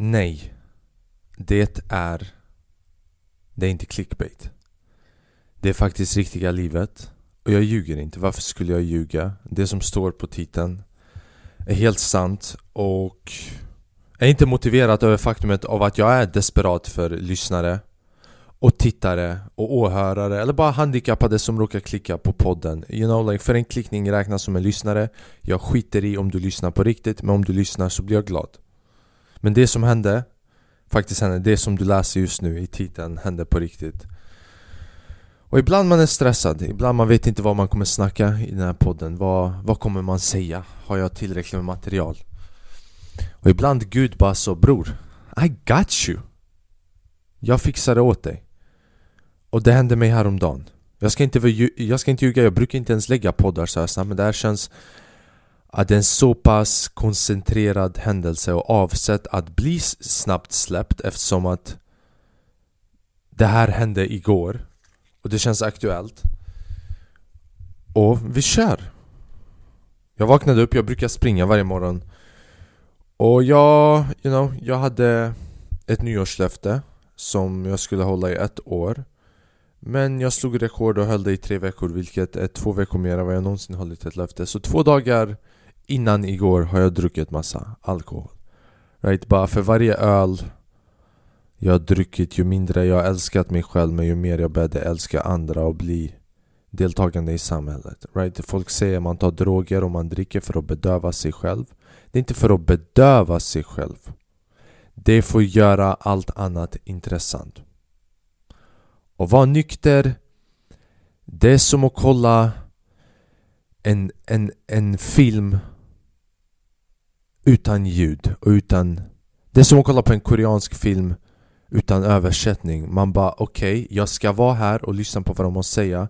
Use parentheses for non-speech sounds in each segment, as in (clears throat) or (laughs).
Nej. Det är... Det är inte clickbait. Det är faktiskt riktiga livet. Och jag ljuger inte. Varför skulle jag ljuga? Det som står på titeln är helt sant och är inte motiverat över faktumet av att jag är desperat för lyssnare och tittare och åhörare eller bara handikappade som råkar klicka på podden You know, like, för en klickning räknas som en lyssnare Jag skiter i om du lyssnar på riktigt men om du lyssnar så blir jag glad men det som hände Faktiskt hände, det som du läser just nu i titeln hände på riktigt. Och ibland man är stressad, ibland man vet inte vad man kommer snacka i den här podden. Vad, vad kommer man säga? Har jag tillräckligt med material? Och ibland Gud bara så bror I got you. Jag fixar det åt dig. Och det hände mig häromdagen. Jag ska inte, jag ska inte ljuga, jag brukar inte ens lägga poddar så här snabbt Men det här känns att det är en så pass koncentrerad händelse och avsett att bli snabbt släppt eftersom att det här hände igår och det känns aktuellt. Och vi kör! Jag vaknade upp, jag brukar springa varje morgon. Och jag, you know, jag hade ett nyårslöfte som jag skulle hålla i ett år. Men jag slog rekord och höll det i tre veckor vilket är två veckor mer än vad jag någonsin hållit ett löfte. Så två dagar innan igår har jag druckit massa alkohol. Right? Bara för varje öl jag har druckit, ju mindre jag älskat mig själv men ju mer jag började älska andra och bli deltagande i samhället. Right? Folk säger att man tar droger och man dricker för att bedöva sig själv. Det är inte för att bedöva sig själv. Det får göra allt annat intressant. Och vara nykter Det är som att kolla en, en, en film utan ljud och utan Det är som att kolla på en koreansk film utan översättning. Man bara okej, okay, jag ska vara här och lyssna på vad de har att säga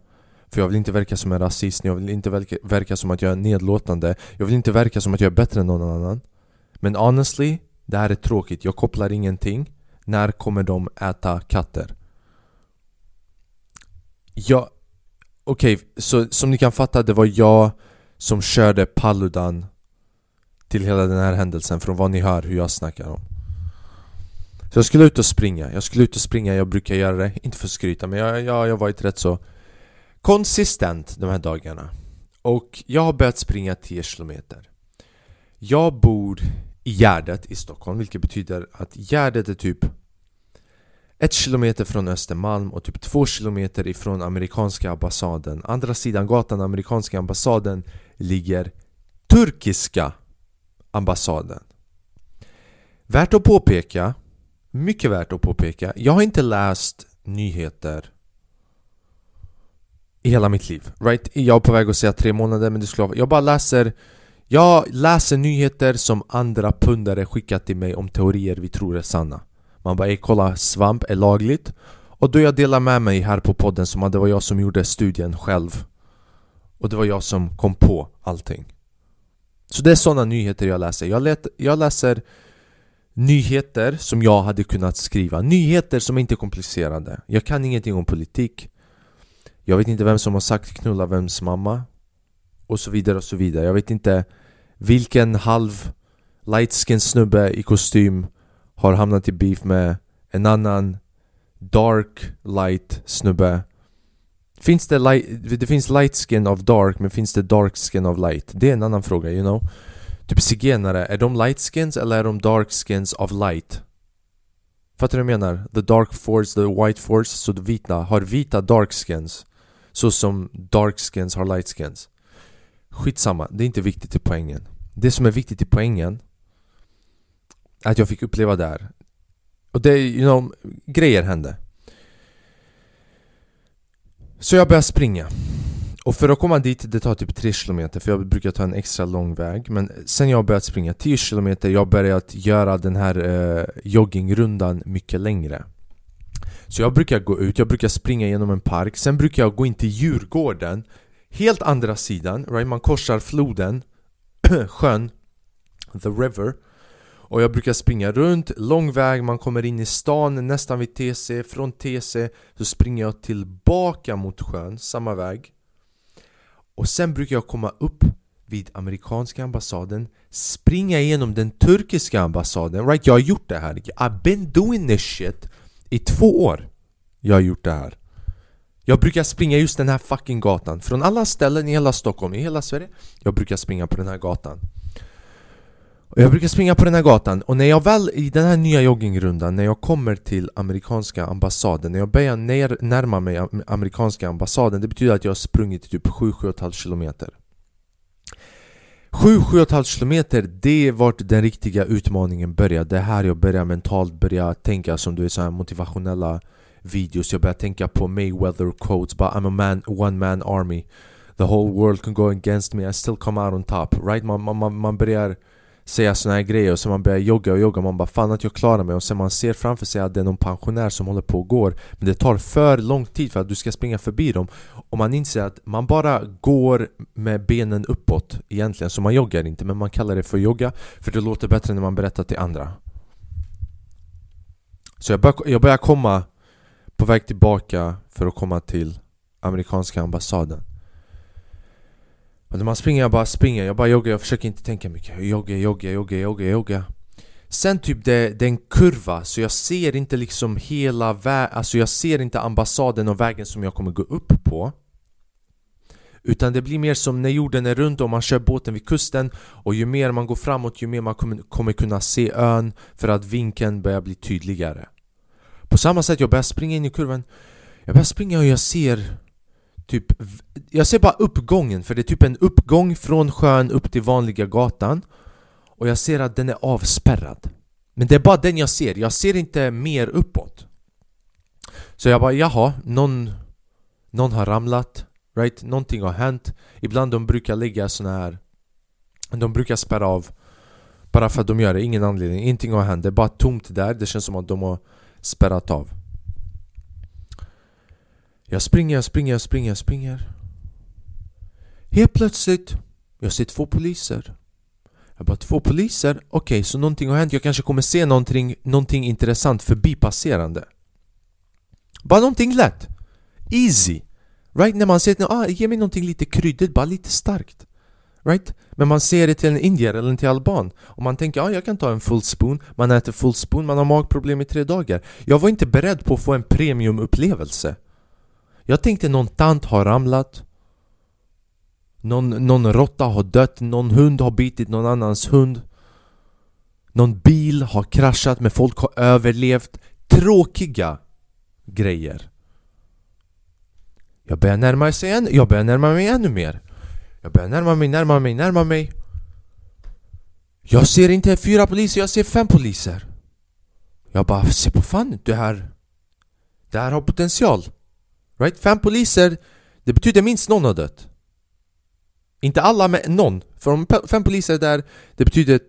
För jag vill inte verka som en rasist, jag vill inte verka, verka som att jag är nedlåtande Jag vill inte verka som att jag är bättre än någon annan. Men honestly, det här är tråkigt, jag kopplar ingenting. När kommer de äta katter? Ja, okej, okay, så som ni kan fatta det var jag som körde Paludan till hela den här händelsen från vad ni hör hur jag snackar om. Så jag skulle ut och springa, jag skulle ut och springa, jag brukar göra det, inte för att skryta men jag, jag, jag har varit rätt så konsistent de här dagarna. Och jag har börjat springa 10 km Jag bor i Gärdet i Stockholm vilket betyder att Gärdet är typ ett kilometer från Östermalm och typ två kilometer ifrån amerikanska ambassaden. Andra sidan gatan, amerikanska ambassaden, ligger turkiska ambassaden. Värt att påpeka, mycket värt att påpeka Jag har inte läst nyheter i hela mitt liv. Right? Jag är på väg att säga tre månader men det skulle vara, Jag bara läser Jag läser nyheter som andra pundare skickat till mig om teorier vi tror är sanna. Man bara kolla svamp är lagligt. Och då jag delar med mig här på podden som att det var jag som gjorde studien själv. Och det var jag som kom på allting. Så det är sådana nyheter jag läser. Jag, let, jag läser nyheter som jag hade kunnat skriva. Nyheter som inte är komplicerade Jag kan ingenting om politik. Jag vet inte vem som har sagt knulla vems mamma Och så vidare och så vidare. Jag vet inte vilken halv light skin snubbe i kostym har hamnat i beef med en annan dark light snubbe. Finns det light, det finns light skin of dark men finns det dark skin of light? Det är en annan fråga, you know? Typ zigenare, är de light skins eller är de dark skins of light? Fattar du vad jag menar? The dark force, the white force, så de vita har vita dark skins Så som dark skins har light skins Skitsamma, det är inte viktigt i poängen Det som är viktigt i poängen att jag fick uppleva det här Och det, you know, grejer hände så jag började springa. Och för att komma dit, det tar typ 3 km för jag brukar ta en extra lång väg. Men sen jag börjat springa 10 km, jag börjat göra den här eh, joggingrundan mycket längre. Så jag brukar gå ut, jag brukar springa genom en park. Sen brukar jag gå in till Djurgården Helt andra sidan, right? man korsar floden (clears throat) Sjön The river och jag brukar springa runt, lång väg, man kommer in i stan nästan vid TC Från TC så springer jag tillbaka mot sjön, samma väg. Och sen brukar jag komma upp vid amerikanska ambassaden Springa igenom den turkiska ambassaden. Right, jag har gjort det här. I've been doing this shit i två år. Jag har gjort det här. Jag brukar springa just den här fucking gatan. Från alla ställen i hela Stockholm, i hela Sverige Jag brukar springa på den här gatan och jag brukar springa på den här gatan och när jag väl i den här nya joggingrundan När jag kommer till amerikanska ambassaden När jag börjar ner, närma mig amerikanska ambassaden Det betyder att jag har sprungit typ 7-7,5 kilometer. 7-7,5 kilometer, det är vart den riktiga utmaningen börjar. Det är här jag börjar mentalt börja tänka som du är så här motivationella videos. Jag börjar tänka på Mayweather quotes But I'm a man, one man army. The whole world can go against me, I still come out on top. Right? Man, man, man börjar säga såna här grejer och så man börjar jogga och jogga och Man bara fan att jag klarar mig. Och sen man ser framför sig att det är någon pensionär som håller på och går. Men det tar för lång tid för att du ska springa förbi dem. Och man inser att man bara går med benen uppåt egentligen Så man joggar inte. Men man kallar det för jogga För det låter bättre när man berättar till andra. Så jag, bör, jag börjar komma på väg tillbaka för att komma till amerikanska ambassaden och när man springer, jag bara springer, jag bara joggar, jag försöker inte tänka mycket. Jag joggar, joggar, joggar, joggar, joggar. Sen typ det, det är en kurva, så jag ser inte liksom hela vägen Alltså jag ser inte ambassaden och vägen som jag kommer gå upp på. Utan det blir mer som när jorden är runt och man kör båten vid kusten. Och ju mer man går framåt, ju mer man kommer kunna se ön För att vinkeln börjar bli tydligare. På samma sätt, jag börjar springa in i kurvan. Jag börjar springa och jag ser typ Jag ser bara uppgången, för det är typ en uppgång från sjön upp till vanliga gatan. Och jag ser att den är avspärrad. Men det är bara den jag ser, jag ser inte mer uppåt. Så jag bara jaha, någon, någon har ramlat Right? Någonting har hänt. Ibland de brukar lägga såna här De brukar spärra av Bara för att de gör det, ingen anledning, ingenting har hänt. Det är bara tomt där, det känns som att de har spärrat av jag springer, jag springer, jag springer, jag springer. Helt plötsligt Jag ser två poliser. Jag bara, två poliser? Okej, okay, så någonting har hänt, jag kanske kommer se någonting, någonting intressant förbipasserande. Bara någonting lätt. Easy. Right? När man ser att ah, ge mig någonting lite kryddigt, bara lite starkt. Right? Men man ser det till en indier eller till alban. Och man tänker ah, jag kan ta en full spoon. Man äter full spoon, man har magproblem i tre dagar. Jag var inte beredd på att få en premiumupplevelse jag tänkte någon tant har ramlat. Någon, någon råtta har dött, någon hund har bitit någon annans hund. Någon bil har kraschat men folk har överlevt. Tråkiga grejer. Jag börjar närma mig, en, jag börjar närma mig ännu mer. Jag börjar närma mig, närma mig, närma mig. Jag ser inte fyra poliser, jag ser fem poliser. Jag bara, se på fan, det här Det här har potential. Right? Fem poliser, det betyder minst någon har dött. Inte alla, men någon. För om fem poliser är där, det betyder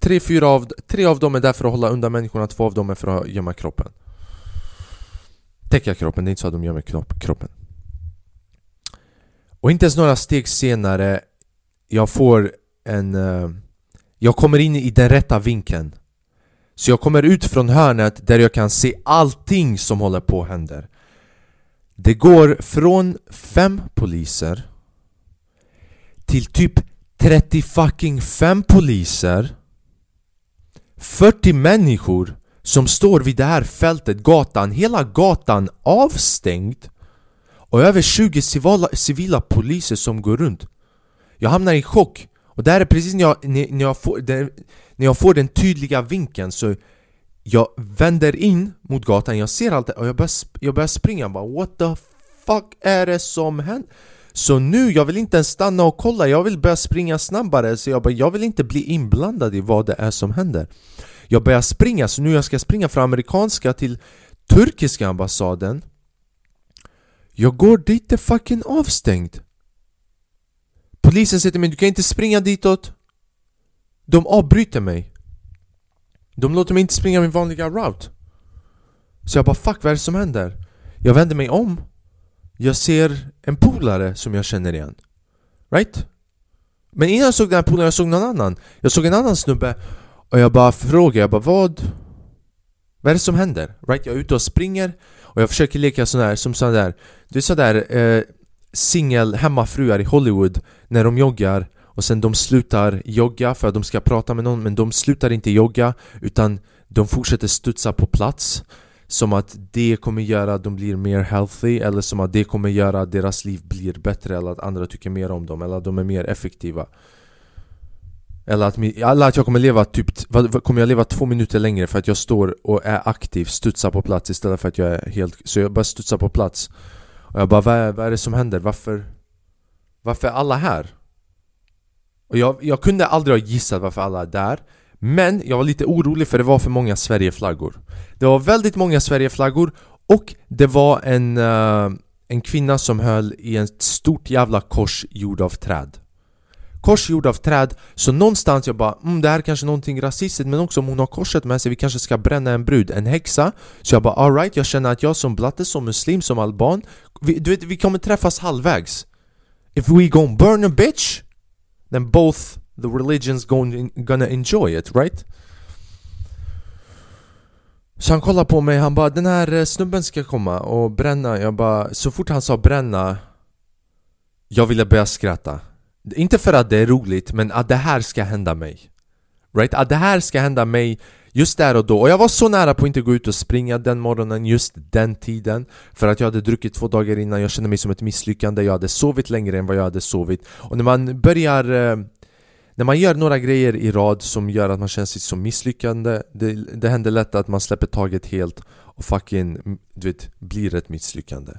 tre, fyra av, tre av dem är där för att hålla undan människorna Två av dem är för att gömma kroppen. Täcka kroppen, det är inte så att de gömmer kroppen. Och inte ens några steg senare Jag får en... Eh, jag kommer in i den rätta vinkeln. Så jag kommer ut från hörnet där jag kan se allting som håller på att hända det går från fem poliser till typ 30 fucking fem poliser. 40 människor som står vid det här fältet, gatan, hela gatan avstängd och över 20 civila, civila poliser som går runt. Jag hamnar i chock. Och det här är precis när jag, när jag, får, den, när jag får den tydliga vinkeln så jag vänder in mot gatan, jag ser allt det och jag börjar, jag börjar springa. Bara What the fuck är det som händer? Så nu, jag vill inte ens stanna och kolla, jag vill börja springa snabbare. Så jag bara, jag vill inte bli inblandad i vad det är som händer. Jag börjar springa, så nu jag ska springa från amerikanska till turkiska ambassaden. Jag går dit, det är fucking avstängt. Polisen säger till mig, du kan inte springa ditåt. De avbryter mig de låter mig inte springa min vanliga route Så jag bara fuck, vad är det som händer? Jag vänder mig om Jag ser en polare som jag känner igen Right? Men innan jag såg den här polaren, jag såg någon annan Jag såg en annan snubbe Och jag bara frågar, jag bara vad? Vad är det som händer? Right? Jag är ute och springer Och jag försöker leka sån där, som sån där Det är sådär eh, singel hemmafruar i Hollywood När de joggar och sen de slutar jogga för att de ska prata med någon men de slutar inte jogga utan de fortsätter studsa på plats som att det kommer göra att de blir mer healthy eller som att det kommer göra att deras liv blir bättre eller att andra tycker mer om dem eller att de är mer effektiva eller att, eller att jag kommer leva typ, kommer jag leva två minuter längre för att jag står och är aktiv, studsar på plats istället för att jag är helt, så jag bara studsar på plats Och jag bara vad är, vad är det som händer? Varför, varför är alla här? Och jag, jag kunde aldrig ha gissat varför alla är där Men jag var lite orolig för det var för många Sverigeflaggor. Det var väldigt många Sverigeflaggor och det var en, uh, en kvinna som höll i ett stort jävla kors gjord av träd. Kors gjord av träd Så någonstans jag bara mm, det här är kanske någonting rasistiskt men också om hon har korset med sig Vi kanske ska bränna en brud, en häxa. Så jag bara alright, jag känner att jag som blatte, som muslim, som alban vi, Du vet, vi kommer träffas halvvägs. If we gon' burn a bitch Then both the religions gonna enjoy it, right? Så han kollar på mig, han bara den här eh, snubben ska komma och bränna Jag bara, så fort han sa bränna Jag ville börja skratta inte för att det är roligt, men att det här ska hända mig Right? Att det här ska hända mig just där och då. Och jag var så nära på att inte gå ut och springa den morgonen just den tiden. För att jag hade druckit två dagar innan, jag kände mig som ett misslyckande. Jag hade sovit längre än vad jag hade sovit. Och när man börjar eh, när man gör några grejer i rad som gör att man känner sig som misslyckande det, det händer lätt att man släpper taget helt och fucking, du vet, blir ett misslyckande.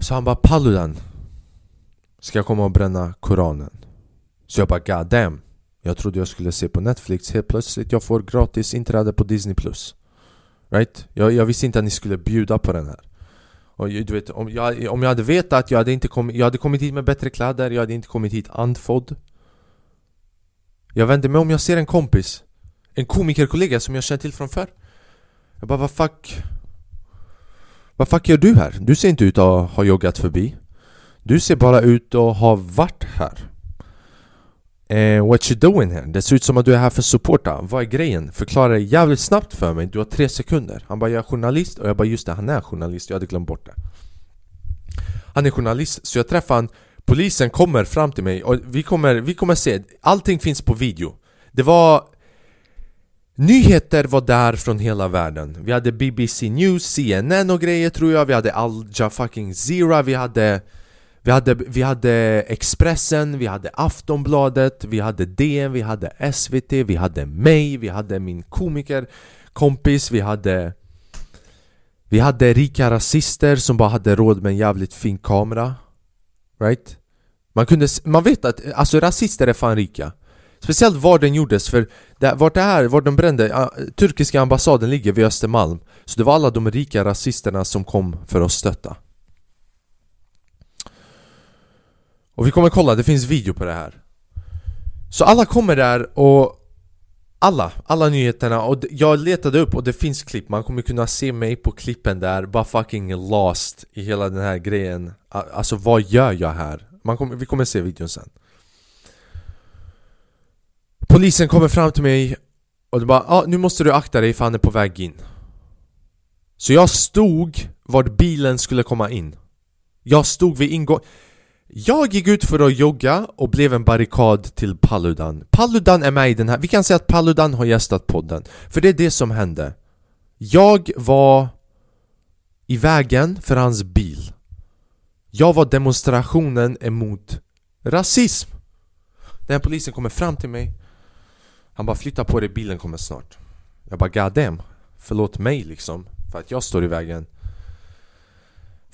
Så han bara Paludan Ska jag komma och bränna koranen? Så jag bara god damn. Jag trodde jag skulle se på Netflix. Helt plötsligt jag får gratis inträde på Disney Plus. Right? Jag, jag visste inte att ni skulle bjuda på den här. Och du vet, om jag, om jag hade vetat, jag hade inte kommit, jag hade kommit hit med bättre kläder, jag hade inte kommit hit andfådd. Jag vänder mig om, jag ser en kompis En komikerkollega som jag känner till från förr. Jag bara vad fuck? Vad fuck gör du här? Du ser inte ut att ha joggat förbi. Du ser bara ut att ha varit här eh, What you doing here? Det ser ut som att du är här för supporta. Vad är grejen? Förklara det jävligt snabbt för mig. Du har tre sekunder. Han bara jag är journalist. Och jag bara just det, han är journalist. Jag hade glömt bort det. Han är journalist. Så jag träffar han. Polisen kommer fram till mig. Och vi kommer, vi kommer se. Allting finns på video. Det var Nyheter var där från hela världen. Vi hade BBC News, CNN och grejer tror jag. Vi hade Al Jazeera, Vi hade vi hade, vi hade Expressen, vi hade Aftonbladet, vi hade DN, vi hade SVT, vi hade mig, vi hade min komikerkompis, vi hade Vi hade rika rasister som bara hade råd med en jävligt fin kamera Right? Man kunde, man vet att, alltså rasister är fan rika. Speciellt var den gjordes, för det, vart det här, var de brände, uh, turkiska ambassaden ligger vid Östermalm. Så det var alla de rika rasisterna som kom för att stötta. Och vi kommer kolla, det finns video på det här. Så alla kommer där och alla, alla nyheterna och jag letade upp och det finns klipp, man kommer kunna se mig på klippen där Bara fucking lost i hela den här grejen. Alltså vad gör jag här? Man kommer, vi kommer se videon sen. Polisen kommer fram till mig och de bara ah, nu måste du akta dig för han är på väg in. Så jag stod vart bilen skulle komma in. Jag stod vid ingången jag gick ut för att jogga och blev en barrikad till Paludan. Paludan är med i den här, vi kan säga att Paludan har gästat podden För det är det som hände. Jag var i vägen för hans bil. Jag var demonstrationen emot rasism. Den här polisen kommer fram till mig. Han bara flytta på dig, bilen kommer snart. Jag bara god damn, förlåt mig liksom För att jag står i vägen.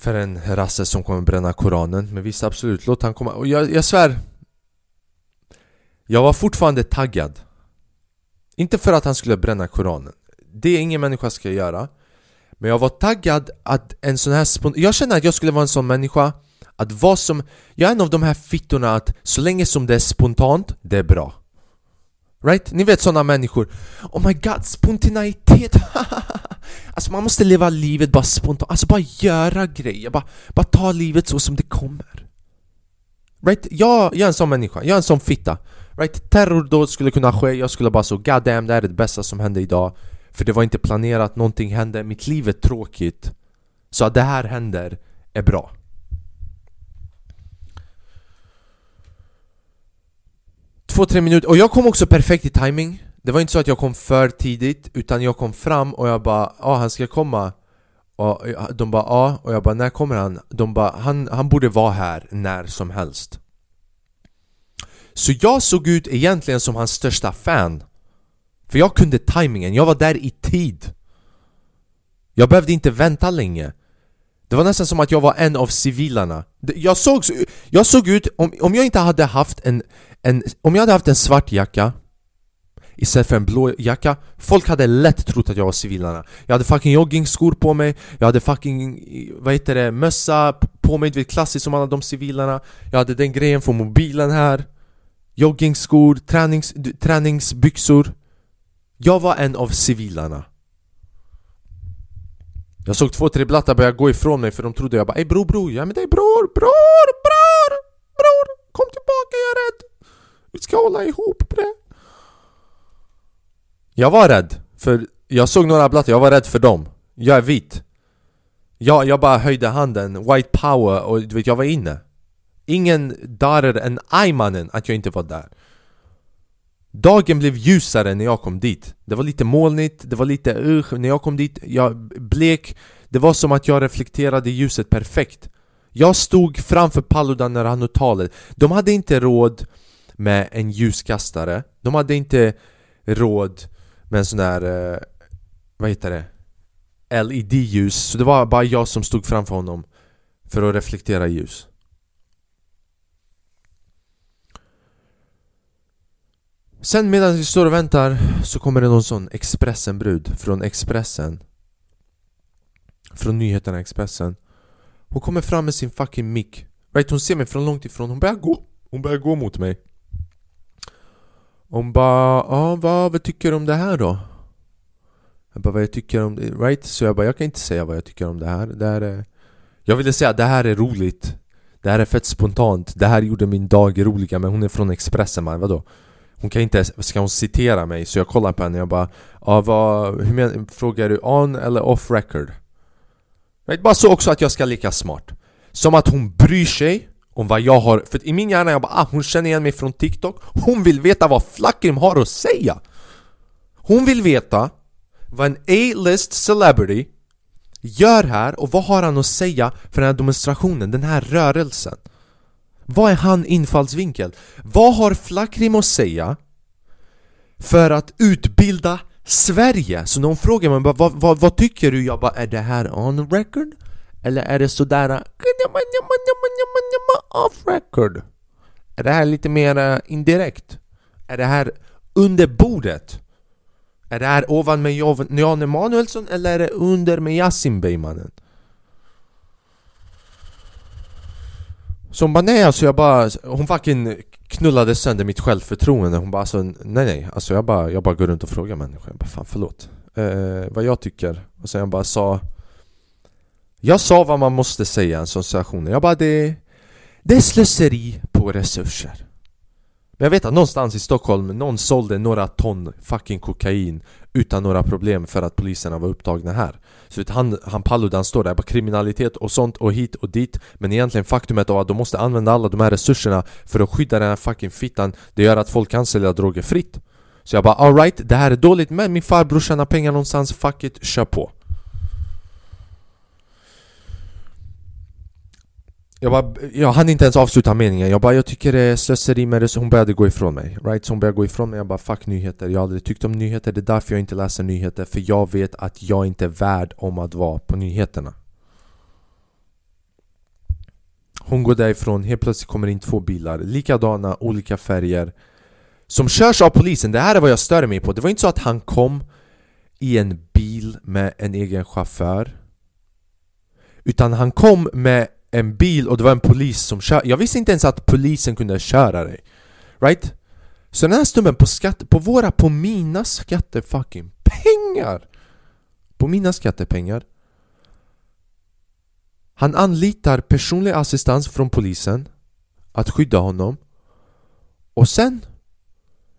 För en rasse som kommer bränna koranen. Men visst absolut, låt han komma. Och jag, jag svär. Jag var fortfarande taggad. Inte för att han skulle bränna koranen. Det är ingen människa ska göra. Men jag var taggad att en sån här spon Jag känner att jag skulle vara en sån människa Att vad som Jag är en av de här fittorna att så länge som det är spontant, det är bra. Right? Ni vet såna människor. Oh my god, spontaneitet! (laughs) Alltså man måste leva livet bara spontant, alltså bara göra grejer, bara, bara ta livet så som det kommer. Right? Jag, jag är en sån människa, jag är en sån fitta. Right? Terrordåd skulle kunna ske, jag skulle bara så 'God damn, det här är det bästa som hände idag' För det var inte planerat, någonting hände, mitt liv är tråkigt. Så att det här händer är bra. Två, tre minuter, och jag kom också perfekt i timing det var inte så att jag kom för tidigt Utan jag kom fram och jag bara Ja, ah, han ska komma. Och de bara ja, och jag bara när kommer han? De bara han, han borde vara här när som helst. Så jag såg ut egentligen som hans största fan. För jag kunde timingen, jag var där i tid. Jag behövde inte vänta länge. Det var nästan som att jag var en av civilarna. Jag såg, jag såg ut, om, om jag inte hade haft en, en Om jag hade haft en svart jacka istället för en blå jacka. Folk hade lätt trott att jag var civilarna. Jag hade fucking joggingskor på mig. Jag hade fucking, vad heter det, mössa på mig, du vet klassiskt som alla de civilarna. Jag hade den grejen från mobilen här. Joggingskor, tränings, träningsbyxor. Jag var en av civilarna. Jag såg två, tre blattar börja gå ifrån mig för de trodde jag bara Ey bror bror, jag är med dig bror, bror, bror, bror Kom tillbaka, jag är rädd. Vi ska hålla ihop bre jag var rädd, för jag såg några blattar, jag var rädd för dem. Jag är vit. Jag, jag bara höjde handen, white power och du vet, jag var inne. Ingen darer än Aymanen att jag inte var där. Dagen blev ljusare när jag kom dit. Det var lite molnigt, det var lite usch När jag kom dit, jag blek. Det var som att jag reflekterade ljuset perfekt. Jag stod framför Paludan när han höll talet De hade inte råd med en ljuskastare. De hade inte råd med en sån där, eh, vad heter det? LED-ljus, så det var bara jag som stod framför honom för att reflektera ljus. Sen medan vi står och väntar så kommer det någon sån Expressen-brud från Expressen. Från nyheterna Expressen. Hon kommer fram med sin fucking mick. Right, hon ser mig från långt ifrån, hon börjar gå. Hon börjar gå mot mig hon bara, ja vad, vad tycker du om det här då? Jag bara, vad jag tycker om det, right? Så jag bara, jag kan inte säga vad jag tycker om det här det här är... Jag ville säga att det här är roligt Det här är fett spontant Det här gjorde min dag roliga men hon är från Expressen man, vadå? Hon kan inte, ska hon citera mig? Så jag kollar på henne och jag bara ja, vad, hur men, Frågar du on eller off record? Right? Bara så också att jag ska lika smart Som att hon bryr sig om vad jag har, för i min hjärna jag bara ah, hon känner igen mig från TikTok Hon vill veta vad Flakrim har att säga Hon vill veta vad en A-list celebrity gör här och vad har han att säga för den här demonstrationen, den här rörelsen? Vad är han infallsvinkel? Vad har Flakrim att säga för att utbilda Sverige? Så när hon frågar mig vad, vad, vad tycker du? Jag bara, är det här on record? Eller är det sådär off record? Är det här lite mer eh, indirekt? Är det här under bordet? Är det här ovan med Jan Emanuelsson eller är det under med Yasin Beymanen? Så hon bara nej alltså jag bara, hon fucking knullade sönder mitt självförtroende Hon bara alltså nej nej, alltså jag bara, jag bara går runt och frågar människor Jag bara fan förlåt eh, Vad jag tycker Och sen jag bara sa jag sa vad man måste säga i en sån situation. Jag bara det, det är slöseri på resurser. Men jag vet att någonstans i Stockholm Någon sålde några ton fucking kokain Utan några problem för att poliserna var upptagna här. Så vet, han, han Paludan står där på kriminalitet och sånt och hit och dit. Men egentligen faktumet av att de måste använda alla de här resurserna För att skydda den här fucking fittan Det gör att folk kan sälja droger fritt. Så jag bara alright, det här är dåligt men min farbror tjänar pengar någonstans, fuck it, kör på. Jag bara, jag hann inte ens avsluta meningen, jag bara jag tycker det är slöseri med det, hon började gå ifrån mig Right? Så hon började gå ifrån mig, jag bara fuck nyheter. Jag har aldrig tyckt om nyheter, det är därför jag inte läser nyheter För jag vet att jag inte är värd om att vara på nyheterna. Hon går därifrån, helt plötsligt kommer in två bilar. Likadana, olika färger. Som körs av polisen, det här är vad jag stör mig på. Det var inte så att han kom i en bil med en egen chaufför Utan han kom med en bil och det var en polis som körde Jag visste inte ens att polisen kunde köra dig. Right? Så den här snubben på skatte, på våra, på mina skattefucking pengar! På mina skattepengar Han anlitar personlig assistans från polisen Att skydda honom. Och sen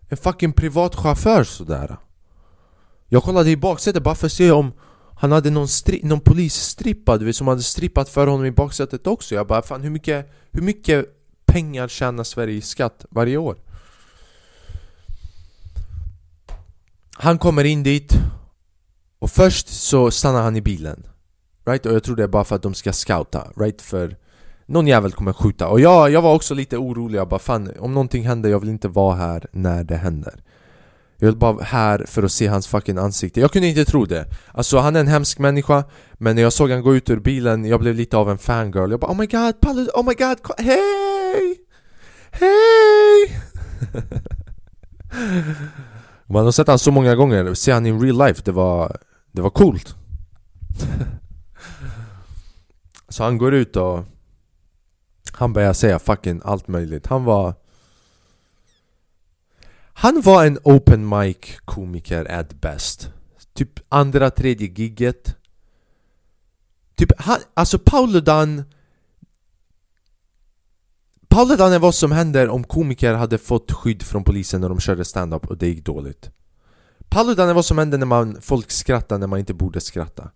En fucking privat chaufför sådär. Jag kollade i baksätet bara för att se om han hade någon, stri- någon polisstrippa du vet, som hade strippat för honom i baksätet också Jag bara fan hur mycket, hur mycket pengar tjänar Sverige i skatt varje år? Han kommer in dit och först så stannar han i bilen Right? Och jag tror det är bara för att de ska scouta, right? För någon jävel kommer skjuta Och jag, jag var också lite orolig, jag bara fan om någonting händer, jag vill inte vara här när det händer jag vill bara vara här för att se hans fucking ansikte. Jag kunde inte tro det. Alltså han är en hemsk människa Men när jag såg han gå ut ur bilen, jag blev lite av en fangirl. Jag bara oh my god, Palle, oh my god, hej! Hej! (laughs) Man har sett han så många gånger, se han in real life, det var, det var coolt. (laughs) Så han går ut och Han börjar säga fucking allt möjligt. Han var han var en open mic komiker at best. Typ andra, tredje gigget. Typ han, alltså Pauludan Pauludan är vad som händer om komiker hade fått skydd från polisen när de körde stand-up och det gick dåligt. Paludan är vad som händer när man, folk skrattar när man inte borde skratta.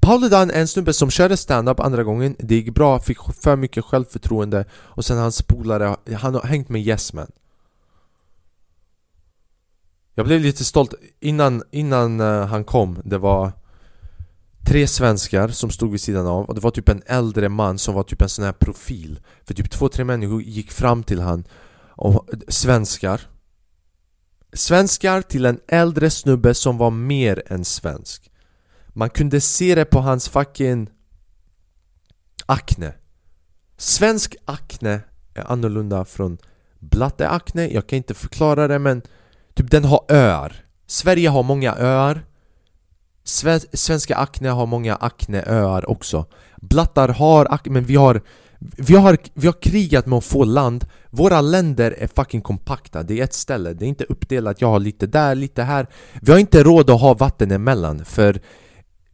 Paludan är en snubbe som körde stand-up andra gången, det gick bra, fick för mycket självförtroende och sen hans polare, han har hängt med Yes Man. Jag blev lite stolt, innan, innan eh, han kom, det var tre svenskar som stod vid sidan av och det var typ en äldre man som var typ en sån här profil. För typ två, tre människor gick fram till han och svenskar. Svenskar till en äldre snubbe som var mer än svensk. Man kunde se det på hans fucking akne. Svensk akne är annorlunda från blatteakne, jag kan inte förklara det men Typ den har öar. Sverige har många öar. Svenska akne har många akneöar också. Blattar har akne, men vi har vi har, vi har krigat med att få land. Våra länder är fucking kompakta, det är ett ställe, det är inte uppdelat, jag har lite där, lite här. Vi har inte råd att ha vatten emellan för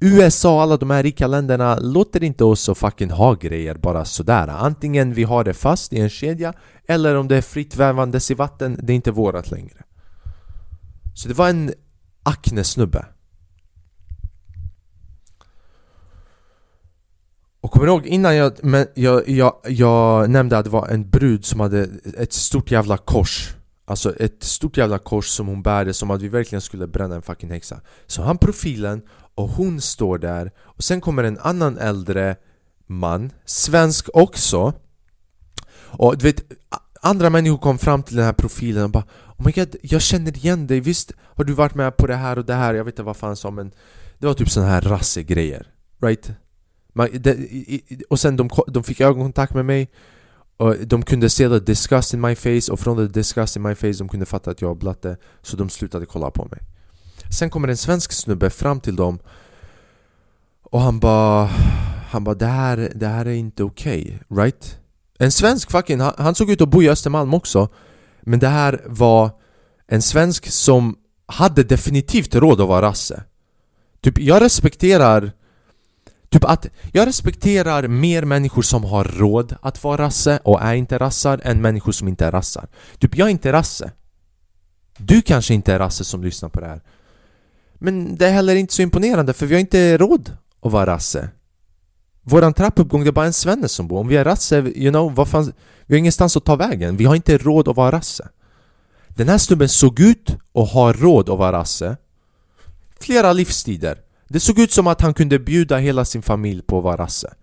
USA och alla de här rika länderna låter inte oss att fucking ha grejer bara sådär. Antingen vi har det fast i en kedja Eller om det är fritt vävandes i vatten, det är inte vårat längre. Så det var en Acne-snubbe. Och kommer ihåg innan jag, men jag, jag, jag nämnde att det var en brud som hade ett stort jävla kors. Alltså ett stort jävla kors som hon bärde som att vi verkligen skulle bränna en fucking häxa. Så han profilen och hon står där. Och sen kommer en annan äldre man, svensk också. Och du vet, andra människor kom fram till den här profilen och bara Oh my god, jag känner igen dig, visst har du varit med på det här och det här? Jag vet inte vad fan som men Det var typ såna här rassegrejer, right? Man, det, och sen de, de fick ögonkontakt med mig och de kunde se the disgust in my face och från the disgust in my face de kunde fatta att jag var blatte Så de slutade kolla på mig Sen kommer en svensk snubbe fram till dem och han bara Han bara det här, det här är inte okej, okay, right? En svensk fucking, han, han såg ut att bo i Östermalm också men det här var en svensk som hade definitivt råd att vara rasse. Typ jag respekterar Typ att jag respekterar mer människor som har råd att vara rasse och är inte rassar än människor som inte är rassar. Typ jag är inte rasse. Du kanske inte är rasse som lyssnar på det här. Men det är heller inte så imponerande för vi har inte råd att vara rasse. Våran trappuppgång, det är bara en svenne som bor. Om vi är rasse, you know, vad fan, vi har ingenstans att ta vägen. Vi har inte råd att vara rasse. Den här snubben såg ut att ha råd att vara rasse. Flera livstider. Det såg ut som att han kunde bjuda hela sin familj på att vara rasse.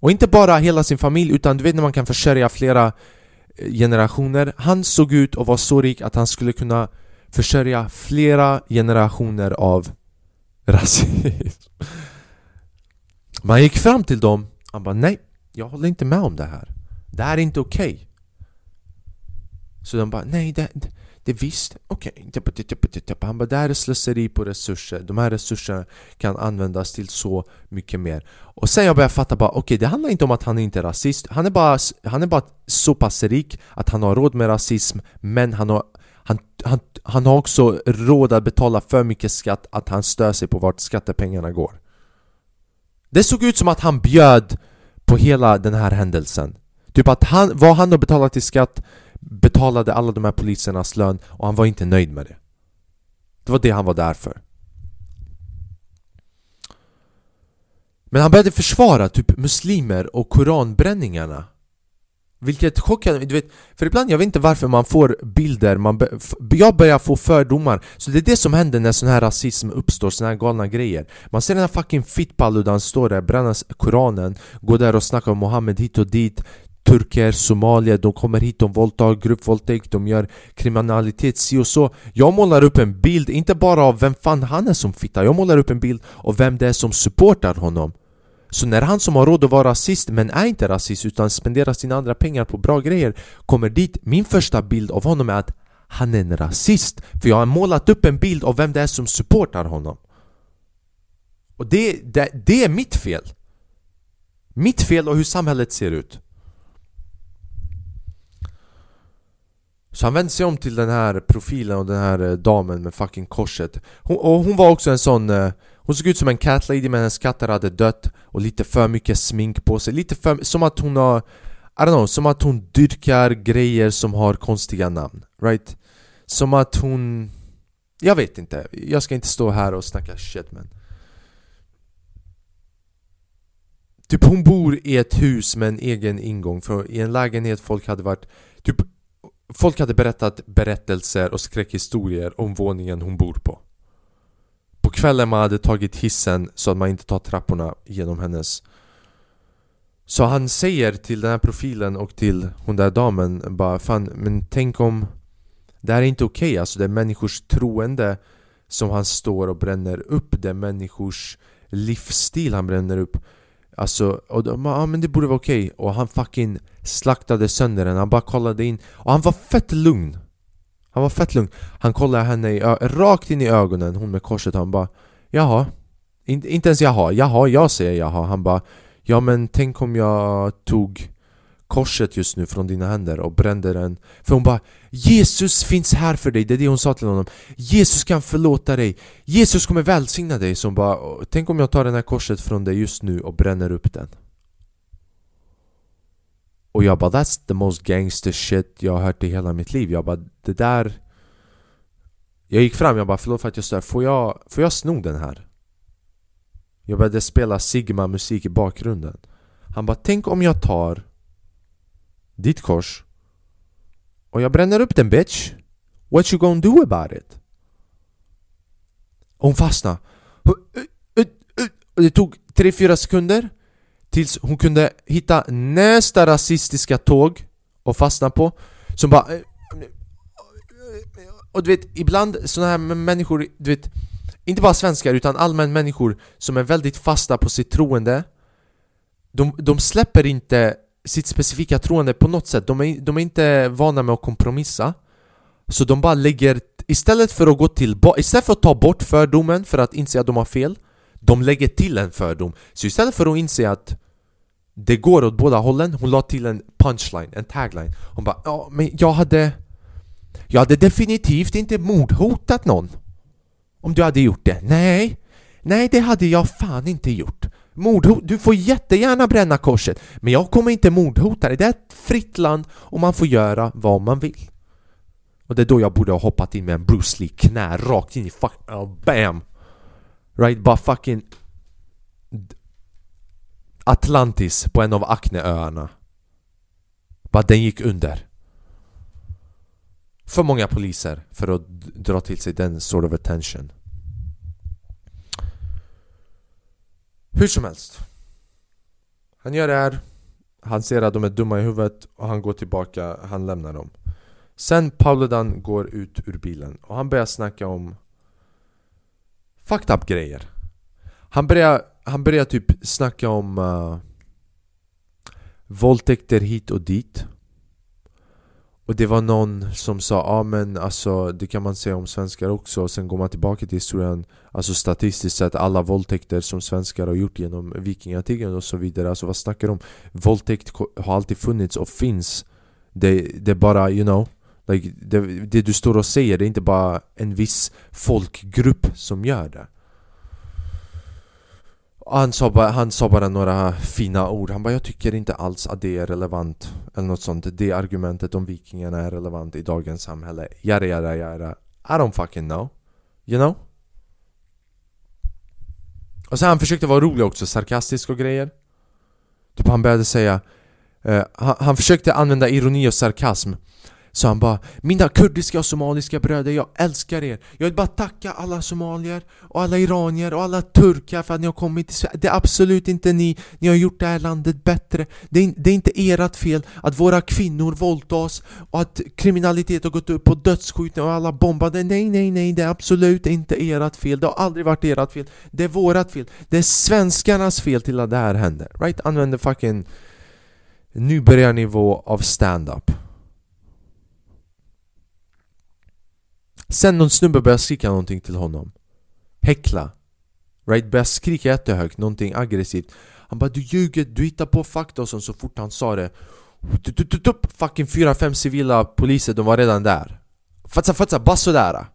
Och inte bara hela sin familj utan du vet när man kan försörja flera eh, generationer. Han såg ut att vara så rik att han skulle kunna försörja flera generationer av rasism (laughs) Man gick fram till dem, han bara nej, jag håller inte med om det här. Det här är inte okej. Okay. Så de bara nej, det, det, det visst, okej. Okay. Han bara det här är slöseri på resurser. De här resurserna kan användas till så mycket mer. Och sen jag började fatta bara okej, okay, det handlar inte om att han inte är rasist. Han är, bara, han är bara så pass rik att han har råd med rasism Men han har han, han, han har också råd att betala för mycket skatt att han stör sig på vart skattepengarna går. Det såg ut som att han bjöd på hela den här händelsen. Typ att han, vad han har betalat i skatt betalade alla de här polisernas lön och han var inte nöjd med det. Det var det han var där för. Men han började försvara typ muslimer och koranbränningarna. Vilket chockade mig, du vet För ibland, jag vet inte varför man får bilder, man be, jag börjar få fördomar. Så det är det som händer när sån här rasism uppstår, såna här galna grejer. Man ser den här fucking fittpalludan stå där, bränna koranen Gå där och snacka om Mohammed hit och dit. Turker, somalier, de kommer hit, de våldtar, gruppvåldtäkt, de gör kriminalitet si och så. Jag målar upp en bild, inte bara av vem fan han är som fitta Jag målar upp en bild av vem det är som supportar honom så när han som har råd att vara rasist men är inte rasist utan spenderar sina andra pengar på bra grejer kommer dit, min första bild av honom är att han är en rasist. För jag har målat upp en bild av vem det är som supportar honom. Och det, det, det är mitt fel. Mitt fel och hur samhället ser ut. Så han vände sig om till den här profilen och den här eh, damen med fucking korset. Hon, Och hon var också en sån eh, hon såg ut som en cat lady men hennes katter hade dött och lite för mycket smink på sig, lite för, som att hon har I don't know, som att hon dyrkar grejer som har konstiga namn, right? Som att hon... Jag vet inte, jag ska inte stå här och snacka shit men. Typ hon bor i ett hus med en egen ingång, för i en lägenhet folk hade varit Typ Folk hade berättat berättelser och skräckhistorier om våningen hon bor på på kvällen man hade tagit hissen så att man inte tar trapporna genom hennes Så han säger till den här profilen och till hon där damen bara Fan, men tänk om Det här är inte okej okay. alltså det är människors troende Som han står och bränner upp Det är människors livsstil han bränner upp Alltså, och de, bara ja men det borde vara okej okay. Och han fucking slaktade sönder den, han bara kollade in Och han var fett lugn han var fett lugn. Han kollade henne i, rakt in i ögonen, hon med korset Han bara Jaha. In, Inte ens jaha, jaha, jag säger jaha Han bara Ja men tänk om jag tog korset just nu från dina händer och brände den. För hon bara Jesus finns här för dig, det är det hon sa till honom. Jesus kan förlåta dig. Jesus kommer välsigna dig. Så hon bara Tänk om jag tar det här korset från dig just nu och bränner upp den och jag bara that's the most gangster shit jag har hört i hela mitt liv. Jag bara det där Jag gick fram, jag bara förlåt för att jag stör, får jag, får jag sno den här? Jag började spela Sigma musik i bakgrunden. Han bara tänk om jag tar ditt kors och jag bränner upp den bitch. What you gonna do about it? Och hon fastnade. Och det tog 3-4 sekunder. Tills hon kunde hitta nästa rasistiska tåg och fastna på Som bara... Eh, och du vet, ibland såna här människor, du vet Inte bara svenskar utan allmän människor som är väldigt fasta på sitt troende de, de släpper inte sitt specifika troende på något sätt. De är, de är inte vana med att kompromissa. Så de bara lägger, istället för att gå till, istället för att ta bort fördomen för att inse att de har fel de lägger till en fördom. Så istället för att inse att det går åt båda hållen, hon la till en punchline, en tagline. Hon bara ja men jag hade Jag hade definitivt inte mordhotat någon Om du hade gjort det, nej. Nej det hade jag fan inte gjort. Mordhot, du får jättegärna bränna korset Men jag kommer inte mordhota dig, det är ett fritt land och man får göra vad man vill. Och det är då jag borde ha hoppat in med en Bruce Lee knä rakt in i fuck... Oh, bam! Right, bara fucking Atlantis på en av Acneöarna. Bara den gick under. För många poliser för att dra till sig den sort of attention. Hur som helst. Han gör det här. Han ser att de är dumma i huvudet och han går tillbaka, han lämnar dem. Sen Pauludan går ut ur bilen och han börjar snacka om Fucked up grejer. Han började, han började typ snacka om uh, våldtäkter hit och dit. Och det var någon som sa ja ah, men alltså det kan man säga om svenskar också. Och sen går man tillbaka till historien Alltså statistiskt sett alla våldtäkter som svenskar har gjort genom vikingatiden och så vidare. Alltså vad snackar de om? Våldtäkt har alltid funnits och finns. Det, det är bara, you know like, det, det du står och säger det är inte bara en viss folkgrupp som gör det. Han sa, bara, han sa bara några fina ord. Han bara jag tycker inte alls att det är relevant Eller något sånt. Det argumentet om vikingarna är relevant i dagens samhälle. Jada jada jada. I don't fucking know. You know? Och sen han försökte vara rolig också, sarkastisk och grejer. Typ han började säga uh, han, han försökte använda ironi och sarkasm så han bara Mina kurdiska och somaliska bröder, jag älskar er. Jag vill bara tacka alla somalier och alla iranier och alla turkar för att ni har kommit till Sverige. Det är absolut inte ni, ni har gjort det här landet bättre. Det är, det är inte ert fel att våra kvinnor våldtas och att kriminalitet har gått upp på dödsskjutningar och alla bombade. Nej, nej, nej, det är absolut inte ert fel. Det har aldrig varit ert fel. Det är vårat fel. Det är svenskarnas fel till att det här händer. Right? Använder fucking nybörjarnivå av stand-up. Sen någon snubbe börjar skrika någonting till honom. Häckla. Right? Börjar skrika jättehögt, någonting aggressivt. Han bara du ljuger, du hittar på fakta och sånt så fort han sa det. Fucking fyra, fem civila poliser, de var redan där. Fatsa, fatsa, bara sådär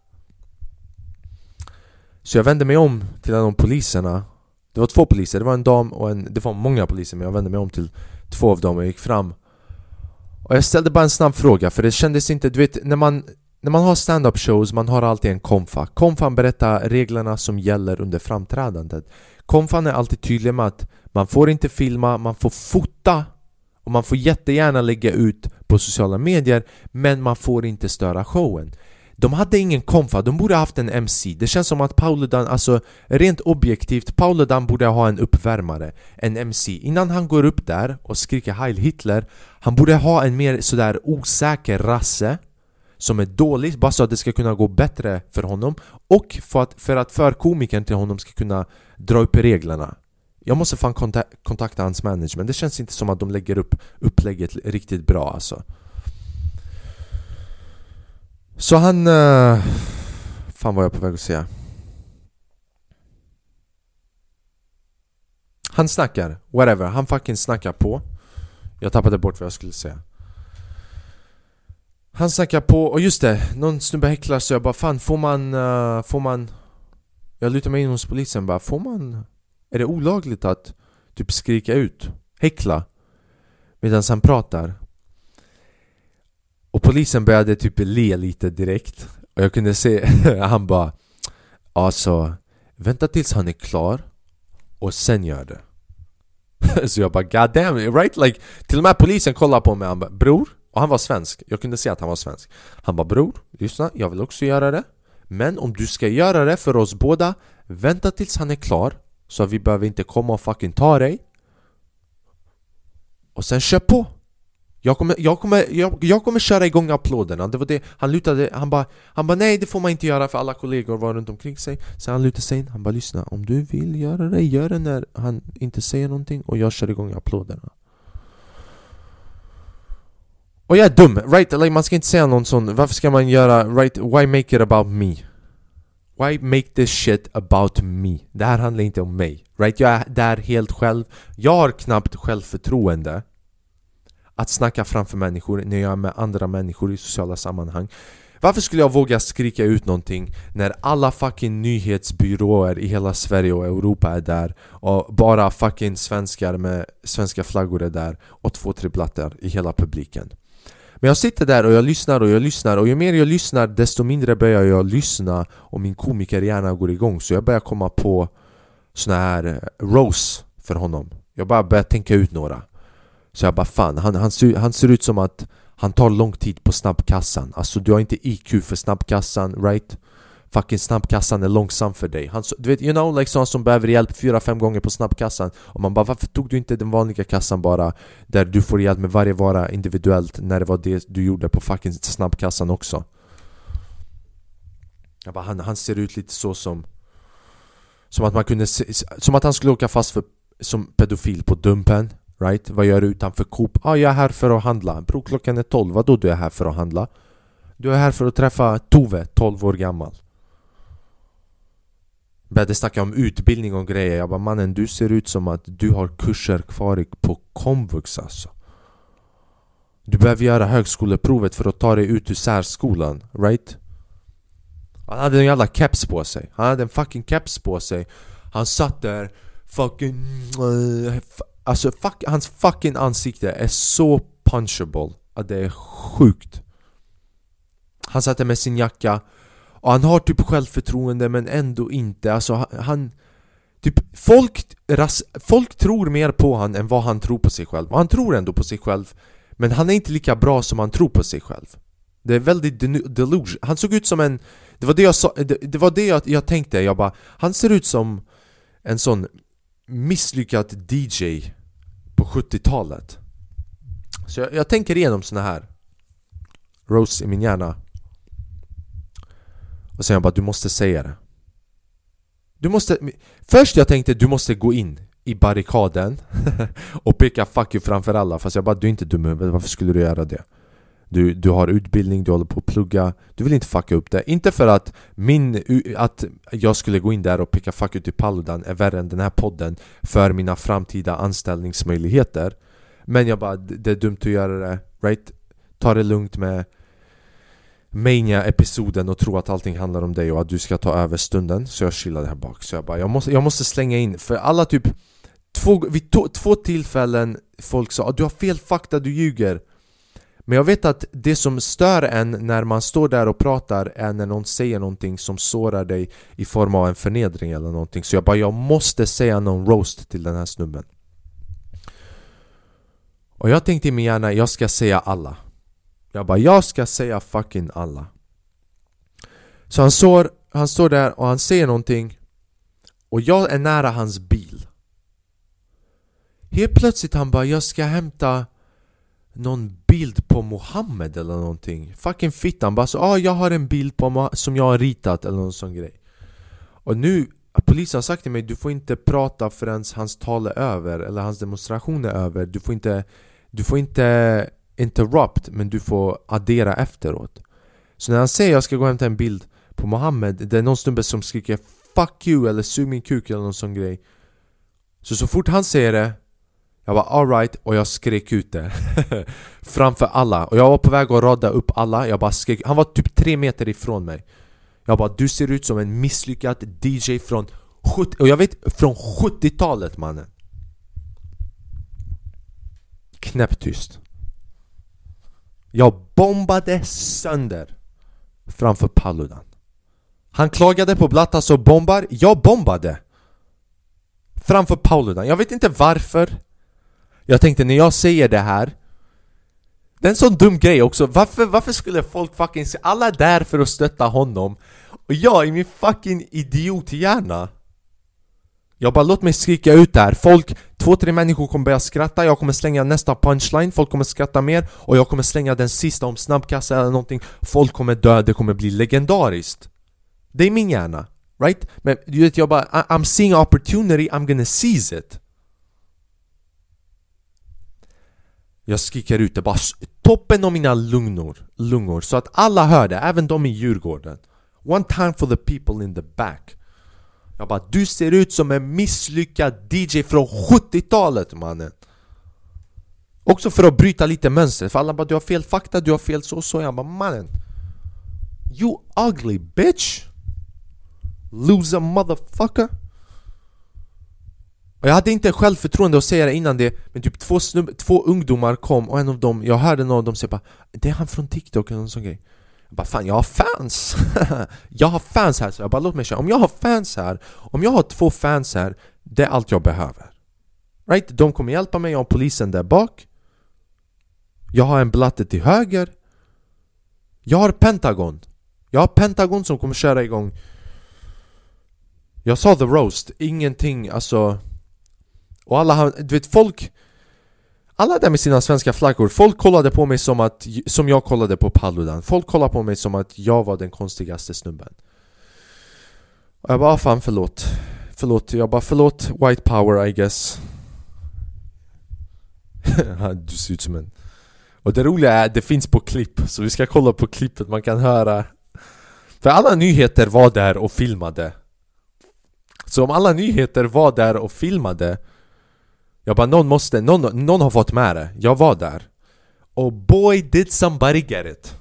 Så jag vände mig om till en av poliserna. Det var två poliser, det var en dam och en... Det var många poliser men jag vände mig om till två av dem och gick fram. Och jag ställde bara en snabb fråga för det kändes inte, du vet när man när man har stand-up shows, man har alltid en konfa. Konfan berättar reglerna som gäller under framträdandet. Konfan är alltid tydlig med att man får inte filma, man får fota och man får jättegärna lägga ut på sociala medier men man får inte störa showen. De hade ingen konfa, de borde haft en MC. Det känns som att Pauludan, alltså rent objektivt, Pauludan borde ha en uppvärmare, en MC. Innan han går upp där och skriker Heil Hitler, han borde ha en mer sådär osäker rasse som är dålig bara så att det ska kunna gå bättre för honom och för att, för att förkomikern till honom ska kunna dra upp reglerna. Jag måste fan konta kontakta hans management, det känns inte som att de lägger upp upplägget riktigt bra alltså. Så han... Uh, fan vad jag på väg att säga. Han snackar, whatever, han fucking snackar på. Jag tappade bort vad jag skulle säga han snackar på, och just det, någon snubbe häcklar så jag bara fan får man, uh, får man Jag lutar mig in hos polisen bara, får man Är det olagligt att typ skrika ut, häckla Medan han pratar Och polisen började typ le lite direkt Och jag kunde se, (laughs) han bara Alltså, vänta tills han är klar Och sen gör det (laughs) Så jag bara god damn, right? Like, till och med polisen kollar på mig och han bara Bror och han var svensk, jag kunde se att han var svensk. Han bara bror, lyssna, jag vill också göra det. Men om du ska göra det för oss båda Vänta tills han är klar Så vi behöver inte komma och fucking ta dig. Och sen kör på! Jag kommer, jag, kommer, jag, jag kommer köra igång applåderna, det var det. Han lutade, han bara Han bara nej det får man inte göra för alla kollegor var runt omkring sig. Sen han lutade sig in, han bara lyssna Om du vill göra det, gör det när han inte säger någonting. Och jag kör igång applåderna och jag är dum, right? Like, man ska inte säga någon sån, varför ska man göra, right? Why make it about me? Why make this shit about me? Det här handlar inte om mig, right? Jag är där helt själv Jag har knappt självförtroende Att snacka framför människor när jag är med andra människor i sociala sammanhang varför skulle jag våga skrika ut någonting när alla fucking nyhetsbyråer i hela Sverige och Europa är där och bara fucking svenskar med svenska flaggor är där och två, tre blattar i hela publiken men jag sitter där och jag lyssnar och jag lyssnar och ju mer jag lyssnar desto mindre börjar jag lyssna och min komikerhjärna går igång. Så jag börjar komma på såna här eh, rose för honom. Jag bara börjar tänka ut några. Så jag bara fan, han, han, ser, han ser ut som att han tar lång tid på snabbkassan. Alltså du har inte IQ för snabbkassan, right? Fucking snabbkassan är långsam för dig han, Du vet, you know, like sån som behöver hjälp fyra, fem gånger på snabbkassan Och man bara varför tog du inte den vanliga kassan bara Där du får hjälp med varje vara individuellt när det var det du gjorde på fucking snabbkassan också Jag bara, han, han ser ut lite så som Som att man kunde se, Som att han skulle åka fast för, som pedofil på Dumpen Right? Vad gör du utanför Coop? Ah, jag är här för att handla Bro, klockan är 12, vadå du är här för att handla? Du är här för att träffa Tove, 12 år gammal Började snacka om utbildning och grejer. Jag bara mannen du ser ut som att du har kurser kvar på komvux alltså. Du behöver göra högskoleprovet för att ta dig ut ur särskolan, right? Han hade en jävla keps på sig. Han hade en fucking keps på sig. Han satt där fucking... Eh, alltså fuck, hans fucking ansikte är så punchable att det är sjukt. Han satt där med sin jacka och han har typ självförtroende men ändå inte, alltså han... Typ folk, ras, folk tror mer på han än vad han tror på sig själv. Och han tror ändå på sig själv Men han är inte lika bra som han tror på sig själv. Det är väldigt delusion Han såg ut som en Det var det jag, sa, det, det var det jag, jag tänkte, jag bara Han ser ut som en sån misslyckad DJ på 70-talet Så jag, jag tänker igenom såna här. Rose i min hjärna. Och sen jag bara, du måste säga det. Du måste... Först jag tänkte du måste gå in i barrikaden (laughs) och peka 'fuck you' framför alla. Fast jag bara, du är inte dum huvudet, varför skulle du göra det? Du, du har utbildning, du håller på att plugga. Du vill inte fucka upp det. Inte för att min, att jag skulle gå in där och peka 'fuck you' till Paludan är värre än den här podden För mina framtida anställningsmöjligheter. Men jag bara, det är dumt att göra det, right? Ta det lugnt med Mania-episoden och tro att allting handlar om dig och att du ska ta över stunden. Så jag chillade här bak, så jag bara jag måste, jag måste slänga in. För alla typ Två, vid to, två tillfällen folk sa att du har fel fakta, du ljuger. Men jag vet att det som stör en när man står där och pratar är när någon säger någonting som sårar dig i form av en förnedring eller någonting. Så jag bara, jag måste säga någon roast till den här snubben. Och jag tänkte i min hjärna, jag ska säga alla jag bara, jag ska säga fucking alla. Så han står, han står där och han säger någonting Och jag är nära hans bil. Helt plötsligt han bara, jag ska hämta någon bild på Mohammed eller någonting. Fucking fittan bara så, ah, jag har en bild på som jag har ritat eller någon sån grej. Och nu, polisen har sagt till mig du får inte prata förrän hans tal är över eller hans demonstration är över. Du får inte, du får inte interrupt men du får addera efteråt. Så när han säger jag ska gå och hämta en bild på Mohammed Det är någon snubbe som skriker 'Fuck you' eller 'Sug min kuk' eller någon sån grej. Så så fort han säger det Jag var alright och jag skrek ut det. (laughs) Framför alla. Och jag var på väg att rada upp alla. Jag bara skrek. Han var typ tre meter ifrån mig. Jag bara du ser ut som en misslyckad DJ från 70 Och jag vet från 70-talet mannen. Knäpptyst jag bombade sönder framför Paludan. Han klagade på Blattas och bombar, jag bombade Framför Paludan, jag vet inte varför. Jag tänkte när jag säger det här Det är en sån dum grej också, varför, varför skulle folk fucking se alla där för att stötta honom? Och jag i min fucking idiothjärna jag bara låt mig skrika ut det här, folk, två, tre människor kommer börja skratta. Jag kommer slänga nästa punchline, folk kommer skratta mer. Och jag kommer slänga den sista om snabbkassa eller någonting. Folk kommer dö, det kommer bli legendariskt. Det är min hjärna, right? Men du vet jag bara, I'm seeing opportunity, I'm gonna seize it. Jag skriker ut. Det bara toppen av mina lungor, lungor. Så att alla hör det, även de i Djurgården. One time for the people in the back jag bara du ser ut som en misslyckad DJ från 70-talet mannen. Också för att bryta lite mönster, för alla bara du har fel fakta, du har fel så och så. Jag bara mannen. You ugly bitch. Loser motherfucker. Och jag hade inte självförtroende att säga det innan det Men typ två, snubb, två ungdomar kom och en av dem, jag hörde någon av dem säga bara Det är han från TikTok eller någon sån grej jag bara fan jag har fans! (laughs) jag har fans här, så jag bara låt mig köra. Om jag har fans här, om jag har två fans här Det är allt jag behöver. Right? De kommer hjälpa mig, jag har polisen där bak. Jag har en blatte till höger. Jag har Pentagon. Jag har Pentagon som kommer köra igång. Jag sa the roast, ingenting alltså. Och alla har, du vet folk alla där med sina svenska flaggor, folk kollade på mig som att, som jag kollade på Paludan. Folk kollade på mig som att jag var den konstigaste snubben. Och jag bara, ah, fan förlåt. Förlåt, jag bara förlåt white power I guess. (laughs) Du ser ut som en... Och det roliga är, det finns på klipp, så vi ska kolla på klippet, man kan höra. För alla nyheter var där och filmade. Så om alla nyheter var där och filmade jag bara någon måste, någon, någon har fått med det, jag var där. Och boy did somebody get it.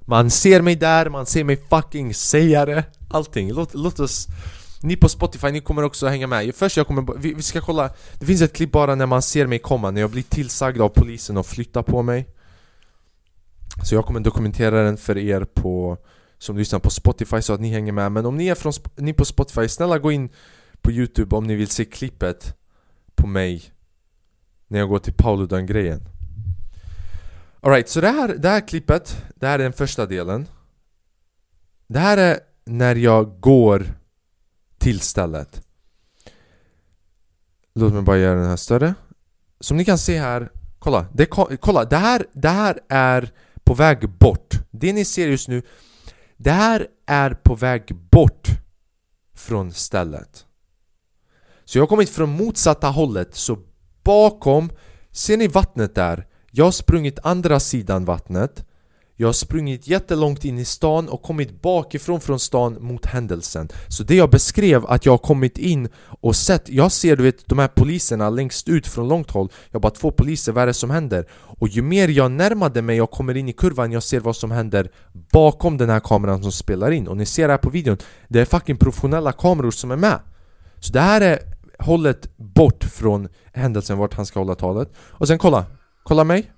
Man ser mig där, man ser mig fucking säga det. Allting, låt, låt oss Ni på Spotify, ni kommer också hänga med. Först jag kommer, vi, vi ska kolla. Det finns ett klipp bara när man ser mig komma När jag blir tillsagd av polisen att flytta på mig. Så jag kommer dokumentera den för er på Som lyssnar på Spotify så att ni hänger med. Men om ni är från, ni på Spotify, snälla gå in på youtube om ni vill se klippet på mig När jag går till Paludan-grejen Alright, så det här, det här klippet, det här är den första delen. Det här är när jag går till stället. Låt mig bara göra den här större. Som ni kan se här Kolla, det, kolla det, här, det här är på väg bort. Det ni ser just nu Det här är på väg bort från stället. Så jag har kommit från motsatta hållet. Så bakom Ser ni vattnet där? Jag har sprungit andra sidan vattnet. Jag har sprungit jättelångt in i stan och kommit bakifrån från stan mot händelsen. Så det jag beskrev att jag har kommit in och sett Jag ser du vet de här poliserna längst ut från långt håll. Jag bara två poliser, vad är det som händer? Och ju mer jag närmade mig och kommer in i kurvan Jag ser vad som händer bakom den här kameran som spelar in. Och ni ser det här på videon. Det är fucking professionella kameror som är med. Så det här är hållet bort från händelsen vart han ska hålla talet Och sen kolla, kolla mig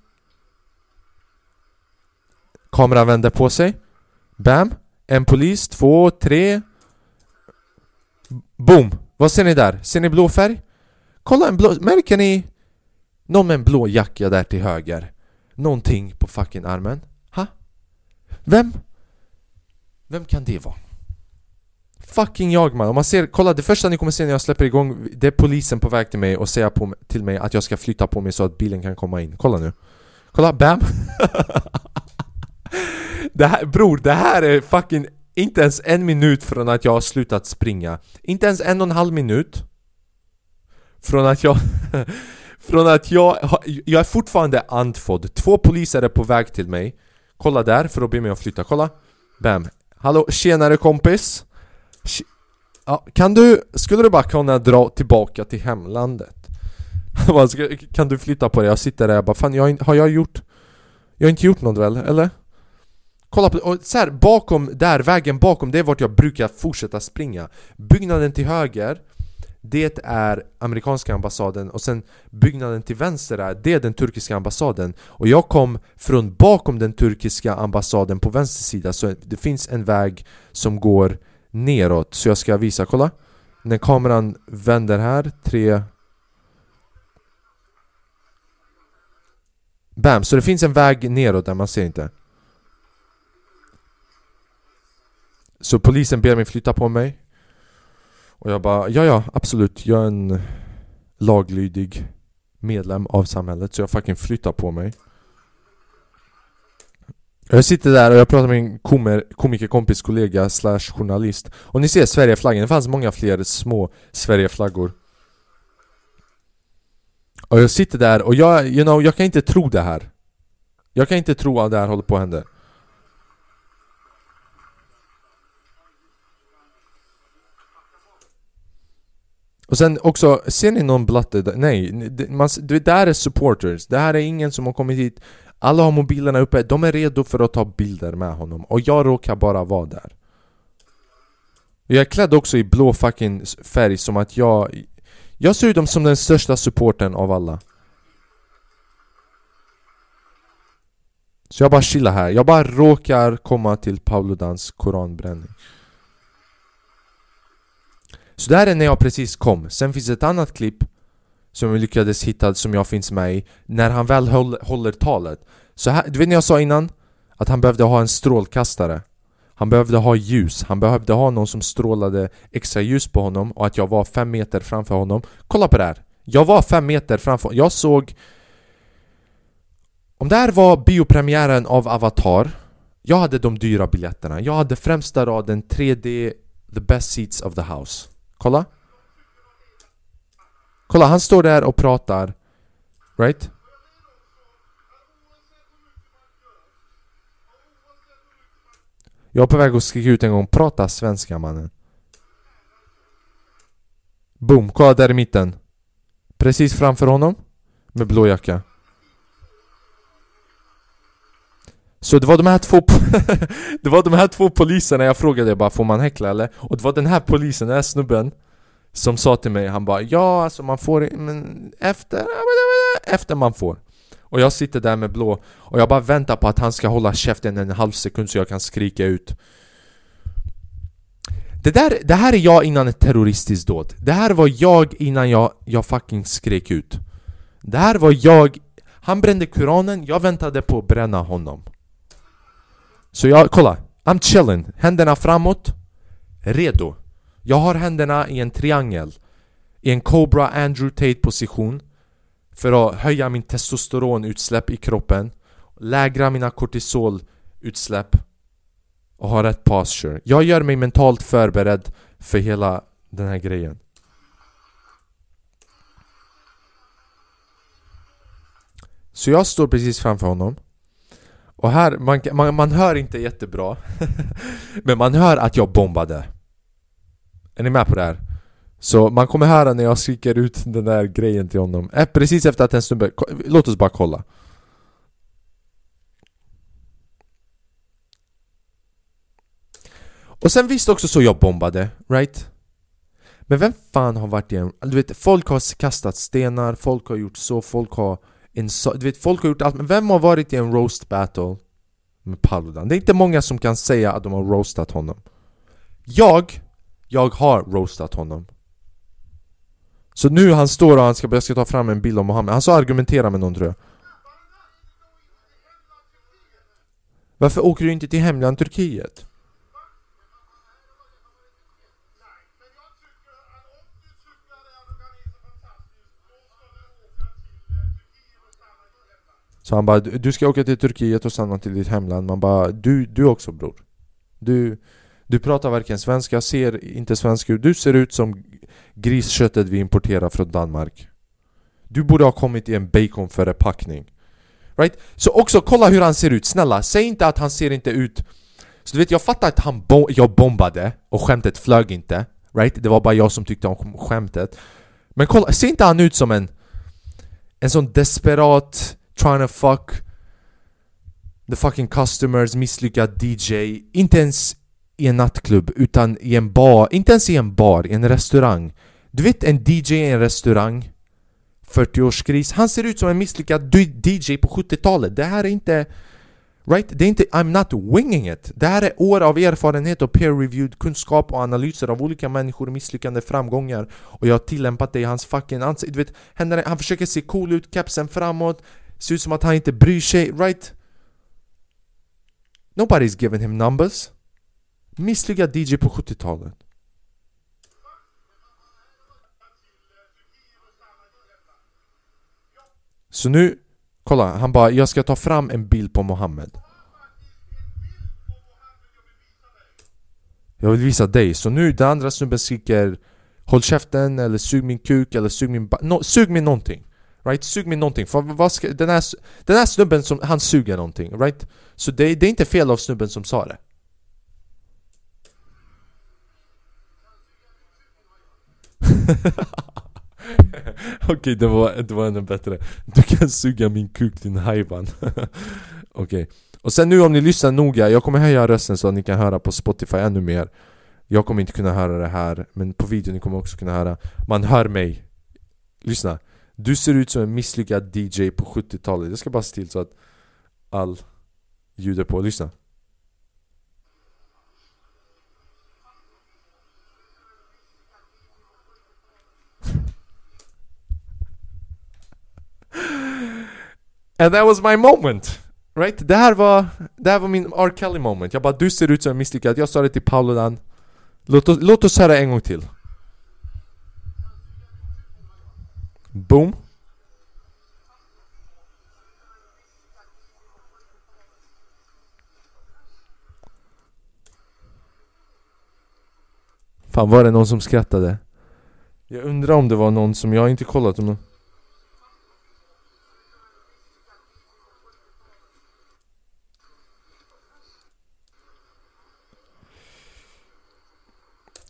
Kameran vänder på sig Bam! En polis, två, tre Boom! Vad ser ni där? Ser ni blå färg? Kolla en blå, märker ni? Någon med en blå jacka där till höger Någonting på fucking armen Ha? Vem? Vem kan det vara? Fucking jag man, om man ser, kolla det första ni kommer se när jag släpper igång Det är polisen på väg till mig och säger på, till mig att jag ska flytta på mig så att bilen kan komma in. Kolla nu. Kolla, bam! (laughs) det här, bror, det här är fucking inte ens en minut från att jag har slutat springa. Inte ens en och en halv minut. Från att jag... (laughs) från att jag... Jag är fortfarande andfådd. Två poliser är på väg till mig. Kolla där, för att be mig att flytta, kolla. Bam. Hallå, tjenare kompis ja, Kan du... Skulle du bara kunna dra tillbaka till hemlandet? (laughs) kan du flytta på dig? Jag sitter där och bara Fan, jag, har jag gjort... Jag har inte gjort något väl, eller? Kolla på och så här, bakom, där, vägen bakom, det är vart jag brukar fortsätta springa Byggnaden till höger Det är amerikanska ambassaden och sen byggnaden till vänster där det är den turkiska ambassaden Och jag kom från bakom den turkiska ambassaden på vänster sida Så det finns en väg som går neråt. Så jag ska visa, kolla. När kameran vänder här, tre. Bam, så det finns en väg neråt där man ser inte. Så polisen ber mig flytta på mig. Och jag bara, ja ja absolut, jag är en laglydig medlem av samhället så jag fucking flyttar på mig. Jag sitter där och jag pratar med en komer, komikerkompis, kollega slash journalist. Och ni ser Sverigeflaggan, det fanns många fler små Sverigeflaggor. Och jag sitter där och jag, you know, jag kan inte tro det här. Jag kan inte tro att det här håller på att hända. Och sen också, ser ni någon blatte? Nej, man, det där är supporters. Det här är ingen som har kommit hit alla har mobilerna uppe, de är redo för att ta bilder med honom. Och jag råkar bara vara där. Jag är klädd också i blå fucking färg som att jag Jag ser ut som den största supporten av alla. Så jag bara chillar här, jag bara råkar komma till Pauludans koranbränning. Så det här är när jag precis kom, sen finns ett annat klipp som jag lyckades hitta som jag finns med i När han väl håll, håller talet. Så här, du vet när jag sa innan? Att han behövde ha en strålkastare. Han behövde ha ljus, han behövde ha någon som strålade extra ljus på honom och att jag var fem meter framför honom. Kolla på det här! Jag var fem meter framför honom, jag såg Om det här var biopremiären av Avatar Jag hade de dyra biljetterna, jag hade främsta raden 3D The best seats of the house. Kolla. Kolla, han står där och pratar Right? Jag är på väg att skrika ut en gång Prata svenska mannen Boom, kolla där i mitten Precis framför honom Med blå jacka Så det var de här två (laughs) Det var de här två poliserna jag frågade bara Får man häckla eller? Och det var den här polisen, den här snubben som sa till mig, han bara Ja alltså man får men efter Efter man får Och jag sitter där med blå Och jag bara väntar på att han ska hålla käften en halv sekund så jag kan skrika ut Det, där, det här är jag innan ett terroristiskt dåd. Det här var jag innan jag, jag fucking skrek ut. Det här var jag... Han brände Koranen, jag väntade på att bränna honom. Så jag, kolla. I'm chilling. Händerna framåt. Redo. Jag har händerna i en triangel. I en Cobra Andrew Tate position. För att höja min testosteronutsläpp i kroppen. Lägra mina kortisolutsläpp. Och ha rätt posture. Jag gör mig mentalt förberedd för hela den här grejen. Så jag står precis framför honom Och här, man, man, man hör inte jättebra (laughs) Men man hör att jag bombade är ni med på det här? Så man kommer höra när jag skriker ut den där grejen till honom eh, Precis efter att en snubbe... Låt oss bara kolla Och sen visst också så jag bombade, right? Men vem fan har varit i en... Du vet, folk har kastat stenar, folk har gjort så, folk har... En so du vet, folk har gjort allt, men vem har varit i en roast battle med Paludan? Det är inte många som kan säga att de har roastat honom Jag, jag har roastat honom. Så nu han står och han ska, jag ska ta fram en bild av Mohammed, han ska argumentera med någon tror jag. Varför åker du inte till hemland Turkiet? Så han bara, du ska åka till Turkiet och stanna till ditt hemland. Man bara, du, du också bror. Du, du pratar varken svenska, ser inte svensk ut Du ser ut som grisköttet vi importerar från Danmark Du borde ha kommit i en baconförpackning Right? Så också kolla hur han ser ut, snälla säg inte att han ser inte ut Så du vet, jag fattar att han bo jag bombade och skämtet flög inte Right? Det var bara jag som tyckte om skämtet Men kolla, ser inte han ut som en En sån desperat trying to fuck the fucking customers, misslyckad DJ. Inte ens i en nattklubb, utan i en bar. Inte ens i en bar, i en restaurang. Du vet en DJ i en restaurang 40-årskris, han ser ut som en misslyckad DJ på 70-talet. Det här är inte... Right? Det är inte I'm not winging it. Det här är år av erfarenhet och peer-reviewed kunskap och analyser av olika människor, misslyckande, framgångar och jag har tillämpat det i hans fucking ansikte. Du vet, han försöker se cool ut, kepsen framåt, Ser ut som att han inte bryr sig, right? Nobody's giving him numbers Misslyckad DJ på 70-talet Så nu, kolla, han bara 'Jag ska ta fram en bild på Mohammed' Jag vill visa dig, så nu den andra snubben skriker Håll käften eller sug min kuk eller sug min no, Sug min någonting. Right? Sug mig någonting, för vad ska, den, här, den här snubben som, han suger någonting, right? Så det, det är inte fel av snubben som sa det. (laughs) Okej, okay, det, var, det var ännu bättre. Du kan suga min kuk din hajvan. (laughs) Okej. Okay. Och sen nu om ni lyssnar noga, jag kommer höja rösten så att ni kan höra på Spotify ännu mer. Jag kommer inte kunna höra det här, men på videon ni kommer också kunna höra. Man hör mig. Lyssna. Du ser ut som en misslyckad DJ på 70-talet Jag ska bara se till så att all ljud är på, lyssna. And that was my moment! Right? Det här var, det här var min R. Kelly moment Jag bara du ser ut som en misslyckad Jag sa det till Pauludan Låt oss, låt oss höra en gång till Boom. Fan var det någon som skrattade? Jag undrar om det var någon som jag inte kollat om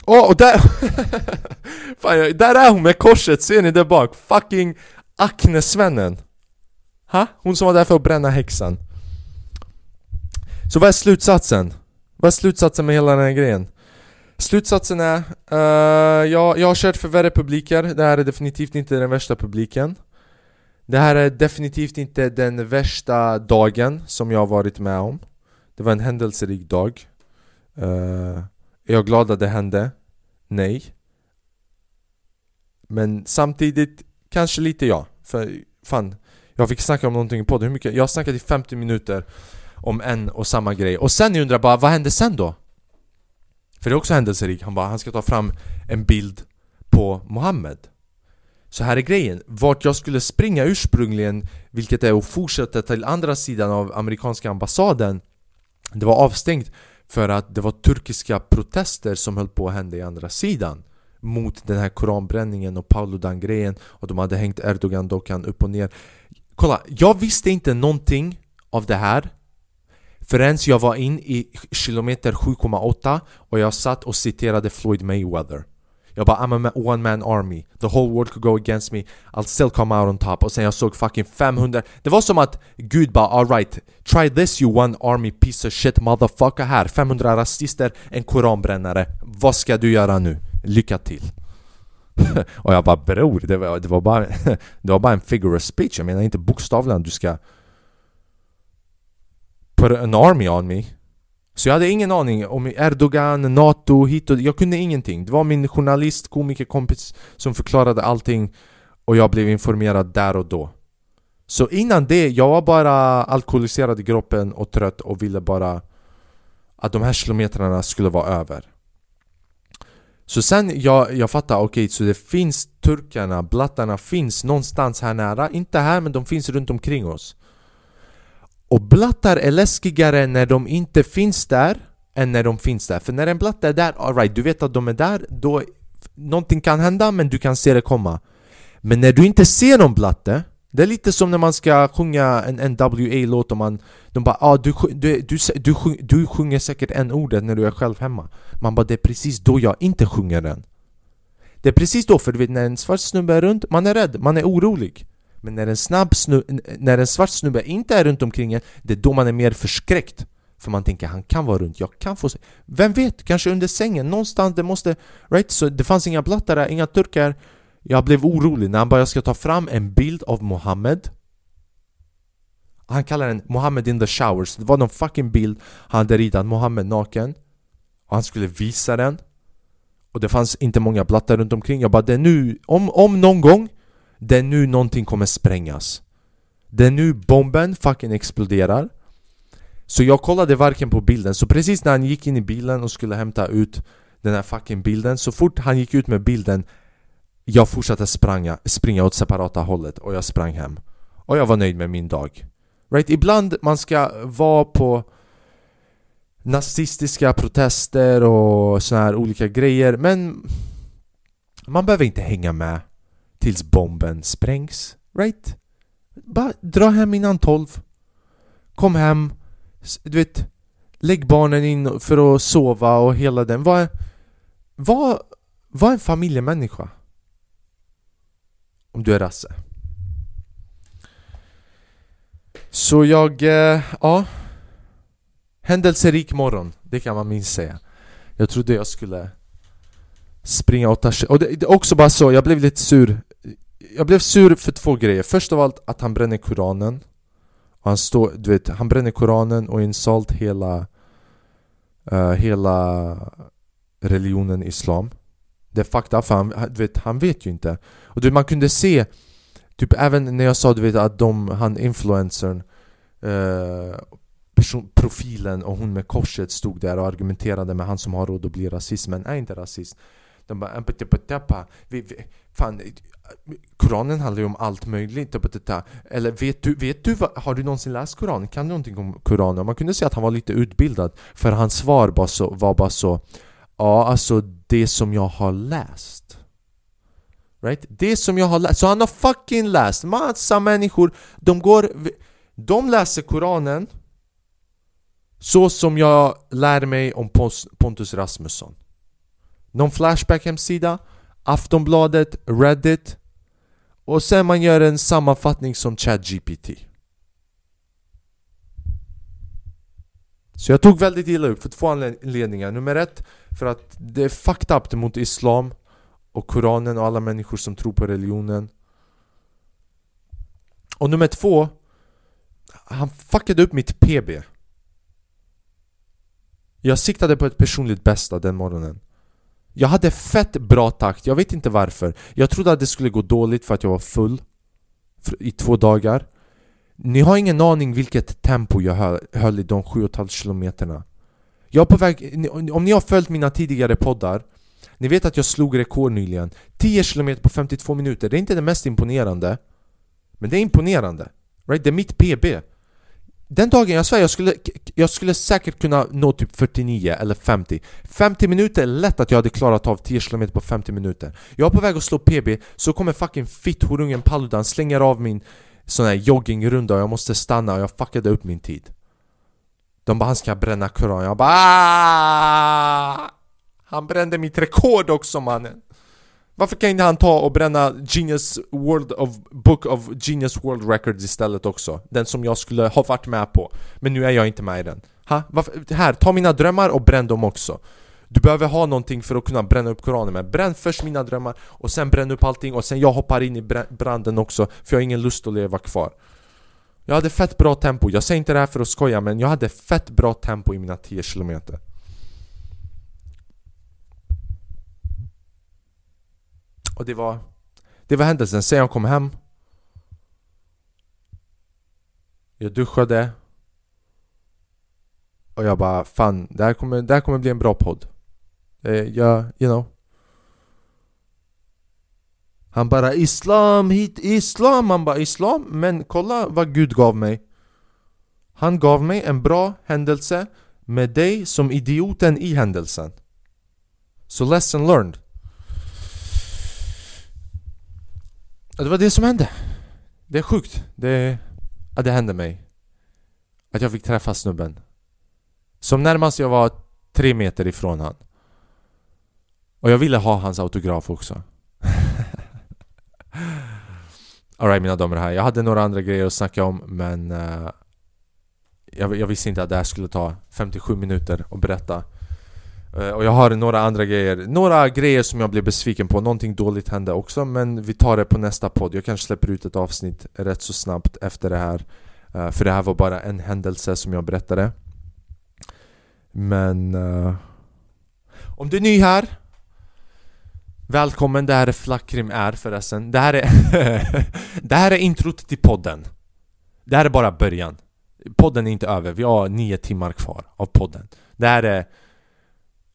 Åh, oh, och där... (laughs) Fan, där är hon med korset, ser ni där bak? Fucking Acne-svennen Ha? Hon som var där för att bränna häxan Så vad är slutsatsen? Vad är slutsatsen med hela den här grejen? Slutsatsen är, uh, jag, jag har kört för värre publiker, det här är definitivt inte den värsta publiken Det här är definitivt inte den värsta dagen som jag har varit med om Det var en händelserik dag uh, är jag glad att det hände? Nej. Men samtidigt, kanske lite ja. För fan, jag fick snacka om någonting på det. Hur mycket? Jag har snackat i 50 minuter om en och samma grej. Och sen jag undrar bara, vad hände sen då? För det är också händelserikt. Han bara, han ska ta fram en bild på Mohammed. Så här är grejen, vart jag skulle springa ursprungligen Vilket är att fortsätta till andra sidan av amerikanska ambassaden Det var avstängt för att det var turkiska protester som höll på att hända i andra sidan Mot den här koranbränningen och Paludan-grejen. Och de hade hängt Erdogan-dockan upp och ner. Kolla, jag visste inte någonting av det här Förrän jag var in i kilometer 7,8 och jag satt och citerade Floyd Mayweather jag bara I'm a one man army. The whole world could go against me. I'll still come out on top. Och sen jag såg fucking 500 Det var som att Gud bara alright Try this you one army piece of shit motherfucker här. 500 rasister, en koranbrännare. Vad ska du göra nu? Lycka till. (laughs) Och jag bara bror, det var, det var bara (laughs) Det var bara en figure of speech. Jag menar inte bokstavligen du ska Put an army on me så jag hade ingen aning om Erdogan, NATO, hit och Jag kunde ingenting. Det var min journalist, komikerkompis som förklarade allting och jag blev informerad där och då. Så innan det, jag var bara alkoholiserad i kroppen och trött och ville bara att de här kilometrarna skulle vara över. Så sen jag, jag fattade, okej, okay, så det finns turkarna, blattarna finns någonstans här nära. Inte här, men de finns runt omkring oss. Och blattar är läskigare när de inte finns där än när de finns där. För när en blatte är där, alright, du vet att de är där, då någonting kan hända men du kan se det komma. Men när du inte ser någon blatte, eh, det är lite som när man ska sjunga en NWA-låt och man De bara ah, du, du, du, du, du sjunger säkert en ordet när du är själv hemma Man bara det är precis då jag inte sjunger den Det är precis då, för du vet när en svart snubbe är runt, man är rädd, man är orolig men när en, snabb snu, när en svart snubbe inte är runt omkring en, det är då man är mer förskräckt. För man tänker han kan vara runt, jag kan få se. Vem vet, kanske under sängen, någonstans det måste... Right? Så det fanns inga blattare, inga turkar. Jag blev orolig när han bara jag ska ta fram en bild av Mohammed. Han kallar den Mohammed in the showers. Det var någon fucking bild han hade ritat Mohammed naken. Och han skulle visa den. Och det fanns inte många blattar runt omkring. Jag bara det är nu, om, om någon gång det är nu någonting kommer sprängas. Det är nu bomben fucking exploderar. Så jag kollade varken på bilden, så precis när han gick in i bilen och skulle hämta ut den här fucking bilden Så fort han gick ut med bilden Jag fortsatte spranga, springa åt separata hållet och jag sprang hem. Och jag var nöjd med min dag. Right? Ibland man ska vara på nazistiska protester och såna här olika grejer men man behöver inte hänga med tills bomben sprängs. Right? Bara dra hem innan tolv. Kom hem. Du vet, lägg barnen in för att sova och hela den. Var, var, var en familjemänniska. Om du är rasse. Så jag, eh, ja. Händelserik morgon, det kan man minst säga. Jag trodde jag skulle springa åt Och det, det är också bara så, jag blev lite sur jag blev sur för två grejer. Först av allt att han bränner koranen. Och han, står, du vet, han bränner koranen och insult hela, uh, hela religionen islam. Det är fucked up för han, du vet, han vet ju inte. Och du vet, man kunde se, typ även när jag sa du vet, att de, han influencern uh, person, profilen och hon med korset stod där och argumenterade med han som har råd att bli rasist men är inte rasist. De bara äh, vi, vi, fan, eh, Koranen handlar ju om allt möjligt Eller vet du, vet du har du någonsin läst Koranen? Kan du någonting om Koranen? Man kunde säga att han var lite utbildad För hans svar bara så, var bara så Ja, alltså det som jag har läst Right? Det som jag har läst, så han har fucking läst Massa människor, de går De läser Koranen Så som jag lär mig om Pontus Rasmusson någon Flashback-hemsida Aftonbladet, Reddit. Och sen man gör en sammanfattning som ChatGPT. Så jag tog väldigt illa upp för två anledningar. Nummer ett, för att det är fucked up mot Islam och Koranen och alla människor som tror på religionen. Och nummer två Han fuckade upp mitt PB Jag siktade på ett personligt bästa den morgonen. Jag hade fett bra takt, jag vet inte varför. Jag trodde att det skulle gå dåligt för att jag var full I två dagar. Ni har ingen aning vilket tempo jag höll, höll i de 7,5 kilometerna. Jag är på väg, om ni har följt mina tidigare poddar Ni vet att jag slog rekord nyligen. 10 kilometer på 52 minuter, det är inte det mest imponerande. Men det är imponerande. Right? Det är mitt PB den dagen, jag svär, jag skulle, jag skulle säkert kunna nå typ 49 eller 50 50 minuter är lätt att jag hade klarat av 10 km på 50 minuter. Jag är på väg att slå PB, så kommer fucking fitthorungen Paludan slänger av min sån här joggingrunda och jag måste stanna och jag fuckade upp min tid. De bara 'Han ska bränna koran' jag bara Aaah! Han brände mitt rekord också mannen varför kan inte han ta och bränna Genius World of Book of Genius World Records istället också? Den som jag skulle ha varit med på Men nu är jag inte med i den ha? Varför? Här, ta mina drömmar och bränn dem också Du behöver ha någonting för att kunna bränna upp Koranen med Bränn först mina drömmar och sen bränn upp allting och sen jag hoppar in i branden också För jag har ingen lust att leva kvar Jag hade fett bra tempo, jag säger inte det här för att skoja men jag hade fett bra tempo i mina 10 kilometer Och det var Det var händelsen, sen jag kom hem Jag duschade Och jag bara fan, det här kommer, det här kommer bli en bra podd. Eh, Jag, you know. Han bara Islam hit, Islam! Han bara Islam? Men kolla vad Gud gav mig. Han gav mig en bra händelse med dig som idioten i händelsen. Så lesson learned. Det var det som hände. Det är sjukt. Det, ja, det hände mig. Att jag fick träffa snubben. Som närmast jag var tre meter ifrån han. Och jag ville ha hans autograf också. (laughs) Alright mina damer och herrar, jag hade några andra grejer att snacka om men uh, jag, jag, visste inte att det här skulle ta 57 minuter att berätta Eh, och jag har några andra grejer, några grejer som jag blev besviken på, någonting dåligt hände också men vi tar det på nästa podd, jag kanske släpper ut ett avsnitt rätt så snabbt efter det här eh, För det här var bara en händelse som jag berättade. Men... Uh, om du är ny här Välkommen, det här är Flackrim är förresten. Det här är... (laughs) det här är introt till podden. Det här är bara början. Podden är inte över, vi har nio timmar kvar av podden. Det här är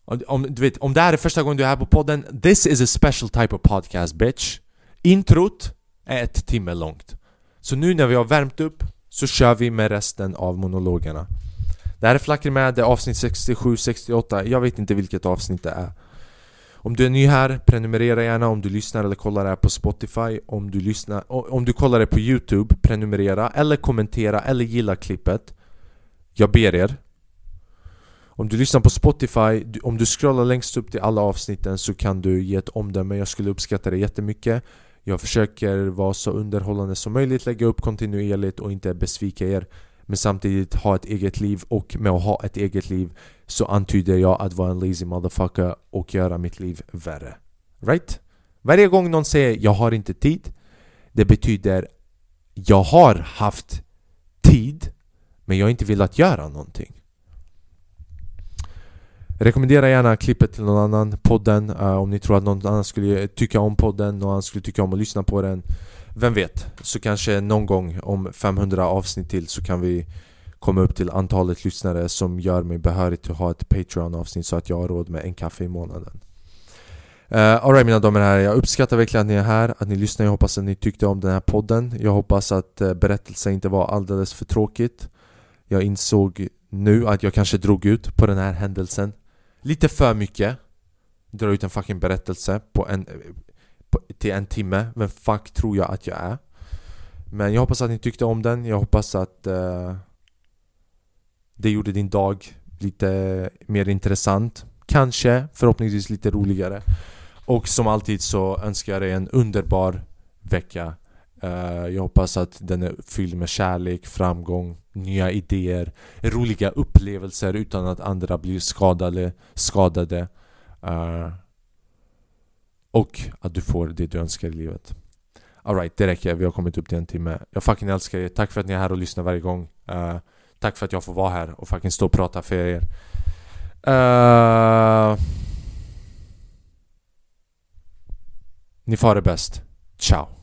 om, du vet, om det här är första gången du är här på podden This is a special type of podcast bitch. Introt är ett timme långt. Så nu när vi har värmt upp så kör vi med resten av monologerna. Det här är Flacker med, det är avsnitt 67-68 Jag vet inte vilket avsnitt det är. Om du är ny här, prenumerera gärna. Om du lyssnar eller kollar det här på Spotify Om du, lyssnar, om du kollar det på Youtube, prenumerera eller kommentera eller gilla klippet. Jag ber er om du lyssnar på Spotify, om du scrollar längst upp till alla avsnitten så kan du ge ett omdöme, jag skulle uppskatta det jättemycket. Jag försöker vara så underhållande som möjligt, lägga upp kontinuerligt och inte besvika er. Men samtidigt ha ett eget liv och med att ha ett eget liv så antyder jag att vara en lazy motherfucker och göra mitt liv värre. Right? Varje gång någon säger 'jag har inte tid' Det betyder 'jag har haft tid' men jag har inte velat göra någonting. Rekommendera gärna klippet till någon annan, podden uh, Om ni tror att någon annan skulle tycka om podden, någon annan skulle tycka om att lyssna på den. Vem vet? Så kanske någon gång om 500 avsnitt till så kan vi komma upp till antalet lyssnare som gör mig behörig till att ha ett Patreon-avsnitt så att jag har råd med en kaffe i månaden. Eh, uh, Alright mina damer och herrar, jag uppskattar verkligen att ni är här, att ni lyssnar, jag hoppas att ni tyckte om den här podden. Jag hoppas att uh, berättelsen inte var alldeles för tråkigt. Jag insåg nu att jag kanske drog ut på den här händelsen. Lite för mycket. Dra ut en fucking berättelse på en, på, till en timme. Vem fuck tror jag att jag är? Men jag hoppas att ni tyckte om den. Jag hoppas att uh, Det gjorde din dag lite mer intressant. Kanske, förhoppningsvis lite roligare. Och som alltid så önskar jag dig en underbar vecka. Eh, jag hoppas att den är fylld med kärlek, framgång nya idéer, roliga upplevelser utan att andra blir skadade, skadade eh, och att du får det du önskar i livet. Alright, det räcker. Vi har kommit upp till en timme. Jag fucking älskar er. Tack för att ni är här och lyssnar varje gång. Eh, tack för att jag får vara här och fucking stå och prata för er. Uh, ni får ha det bäst. Ciao.